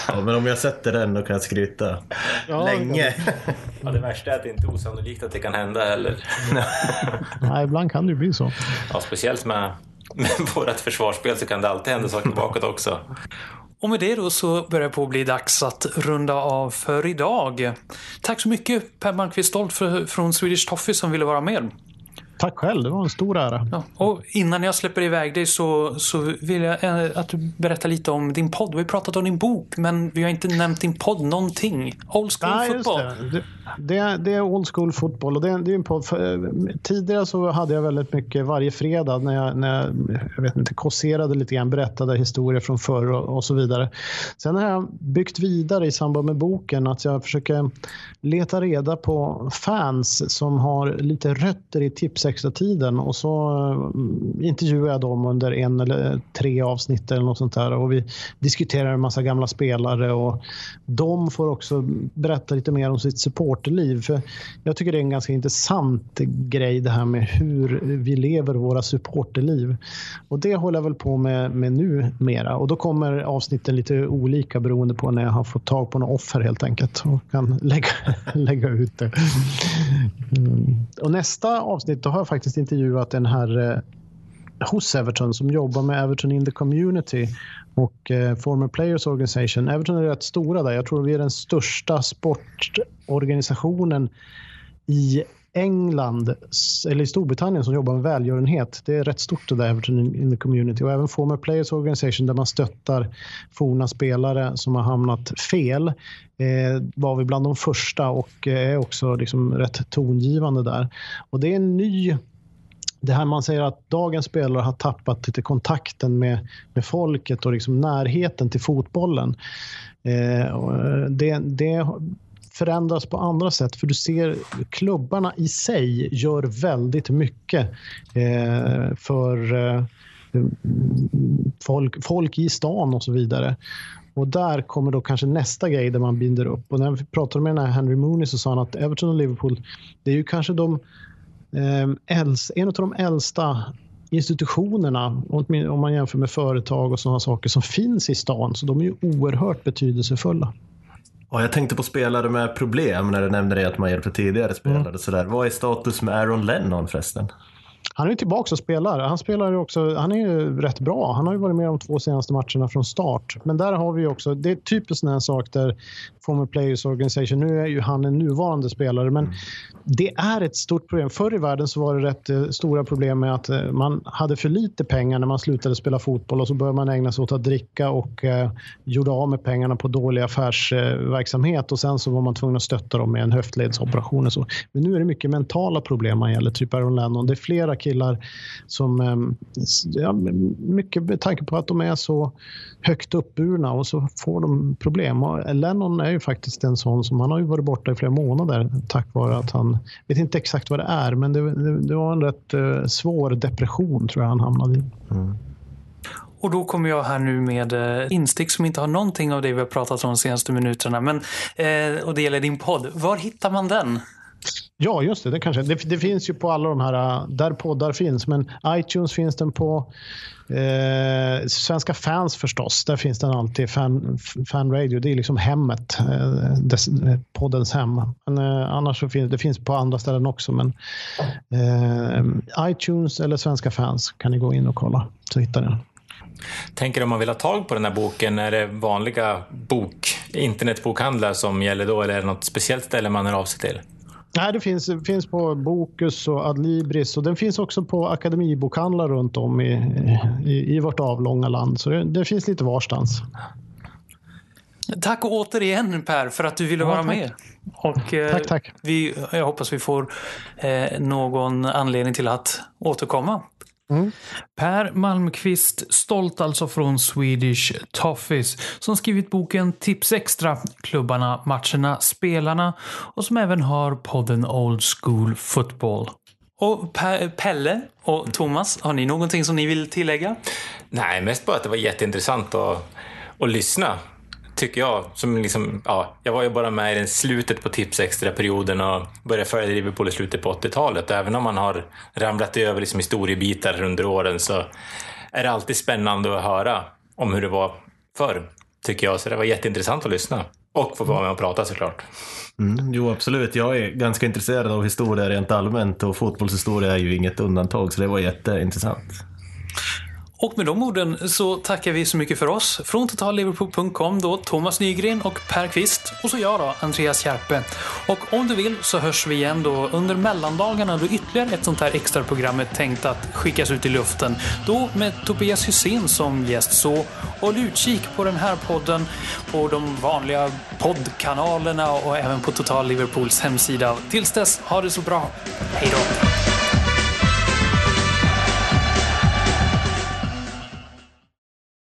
ja, men om jag sätter den då kan jag skryta. Ja, Länge. ja, det värsta är att det inte är osannolikt att det kan hända heller. Nej, ibland kan det bli så. Ja, speciellt med, med vårt försvarsspel så kan det alltid hända saker bakåt också. Och med det då så börjar det på att bli dags att runda av för idag. Tack så mycket Per Malmqvist Stolt från Swedish Toffee som ville vara med. Tack själv, det var en stor ära. Ja, och innan jag släpper iväg dig så, så vill jag eh, att du berättar lite om din podd. Vi har pratat om din bok, men vi har inte nämnt din podd någonting. Old School Nej, Football. Det. Det, det. är Old School Football och det, är, det är en podd. För, tidigare så hade jag väldigt mycket varje fredag när jag, när jag, jag vet inte, kåserade lite grann, berättade historier från förr och, och så vidare. Sen har jag byggt vidare i samband med boken att jag försöker leta reda på fans som har lite rötter i tips extra tiden och så eh, intervjuade jag dem under en eller tre avsnitt eller något sånt där och vi diskuterar en massa gamla spelare och de får också berätta lite mer om sitt supporterliv. För jag tycker det är en ganska intressant grej det här med hur vi lever våra supporterliv. Och det håller jag väl på med, med nu mera och då kommer avsnitten lite olika beroende på när jag har fått tag på något offer helt enkelt och kan lägga, lägga ut det. Mm. Och nästa avsnitt då har faktiskt intervjuat en herre eh, hos Everton som jobbar med Everton in the community och eh, Former Players Organization. Everton är rätt stora där. Jag tror vi är den största sportorganisationen i England eller i Storbritannien som jobbar med välgörenhet. Det är rätt stort det där Everton in the community och även Former Players Organization där man stöttar forna spelare som har hamnat fel. Eh, var vi bland de första och eh, är också liksom rätt tongivande där. Och det är en ny det här man säger att dagens spelare har tappat lite kontakten med, med folket och liksom närheten till fotbollen. Eh, eh det, det förändras på andra sätt. För du ser klubbarna i sig gör väldigt mycket eh, för eh, folk, folk i stan och så vidare. Och där kommer då kanske nästa grej där man binder upp. Och när vi pratade med den här Henry Mooney så sa han att Everton och Liverpool, det är ju kanske de, eh, en av de äldsta institutionerna, om man jämför med företag och sådana saker som finns i stan. Så de är ju oerhört betydelsefulla. Ja, jag tänkte på spelare med problem när du nämnde det att man hjälper tidigare spelare. Mm. Sådär. Vad är status med Aaron Lennon förresten? Han är tillbaka och spelar. Han spelar också, han är ju rätt bra. Han har ju varit med de två senaste matcherna från start. Men där har vi också, det är typiskt en sak där Former Players Organization, nu är ju han en nuvarande spelare, men mm. det är ett stort problem. Förr i världen så var det rätt eh, stora problem med att eh, man hade för lite pengar när man slutade spela fotboll och så började man ägna sig åt att dricka och eh, gjorde av med pengarna på dålig affärsverksamhet och sen så var man tvungen att stötta dem med en höftledsoperation och så. Men nu är det mycket mentala problem man gäller, typ Aaron Lennon. Det är flera killar som, ehm, ja, mycket med tanke på att de är så högt uppburna och så får de problem. Och Lennon är ju faktiskt en sån som, han har ju varit borta i flera månader tack vare att han, vet inte exakt vad det är, men det, det, det var en rätt uh, svår depression tror jag han hamnade i. Mm. Och då kommer jag här nu med eh, instick som inte har någonting av det vi har pratat om de senaste minuterna. Men, eh, och det gäller din podd. Var hittar man den? Ja, just det. Det, kanske. Det, det, finns ju på alla de här, äh, där poddar finns. Men iTunes finns den på. Eh, Svenska fans förstås. Där finns den alltid. Fan, fan radio, det är liksom hemmet. Eh, des, poddens hem. Men eh, annars så finns det finns på andra ställen också. Men eh, iTunes eller Svenska fans kan ni gå in och kolla så hittar ni den. Tänker om man vill ha tag på den här boken, är det vanliga bok, internetbokhandlar som gäller då eller är det något speciellt ställe man hör av sig till? Nej, det finns, finns på Bokus och Adlibris och den finns också på akademibokhandlar runt om i, i, i vårt avlånga land. Så det, det, finns lite varstans. Tack återigen Per för att du ville ja, vara tack. med. Och, eh, tack, tack. Vi, jag hoppas vi får eh, någon anledning till att återkomma. Mm. Per Malmqvist, stolt alltså från Swedish Toffees, som skrivit boken Tips Extra, klubbarna, matcherna, spelarna och som även har podden Old School Football. Och per, Pelle och Thomas, har ni någonting som ni vill tillägga? Nej, mest bara att det var jätteintressant att, att lyssna tycker jag. Som liksom, ja, jag var ju bara med i den slutet på Tips Extra-perioden och började följa Liverpool i slutet på 80-talet. Även om man har ramlat över liksom historiebitar under åren så är det alltid spännande att höra om hur det var förr, tycker jag. Så det var jätteintressant att lyssna. Och få vara med och prata såklart. Mm, jo, absolut. Jag är ganska intresserad av historia rent allmänt och fotbollshistoria är ju inget undantag, så det var jätteintressant. Och med de orden så tackar vi så mycket för oss. Från totalliverpool.com då Thomas Nygren och Per Kvist och så jag då, Andreas Kärpe. Och om du vill så hörs vi igen då under mellandagarna då ytterligare ett sånt här extra program är tänkt att skickas ut i luften. Då med Tobias Hysén som gäst. Så håll utkik på den här podden på de vanliga poddkanalerna och även på Total Liverpools hemsida. Tills dess, ha det så bra. Hej då!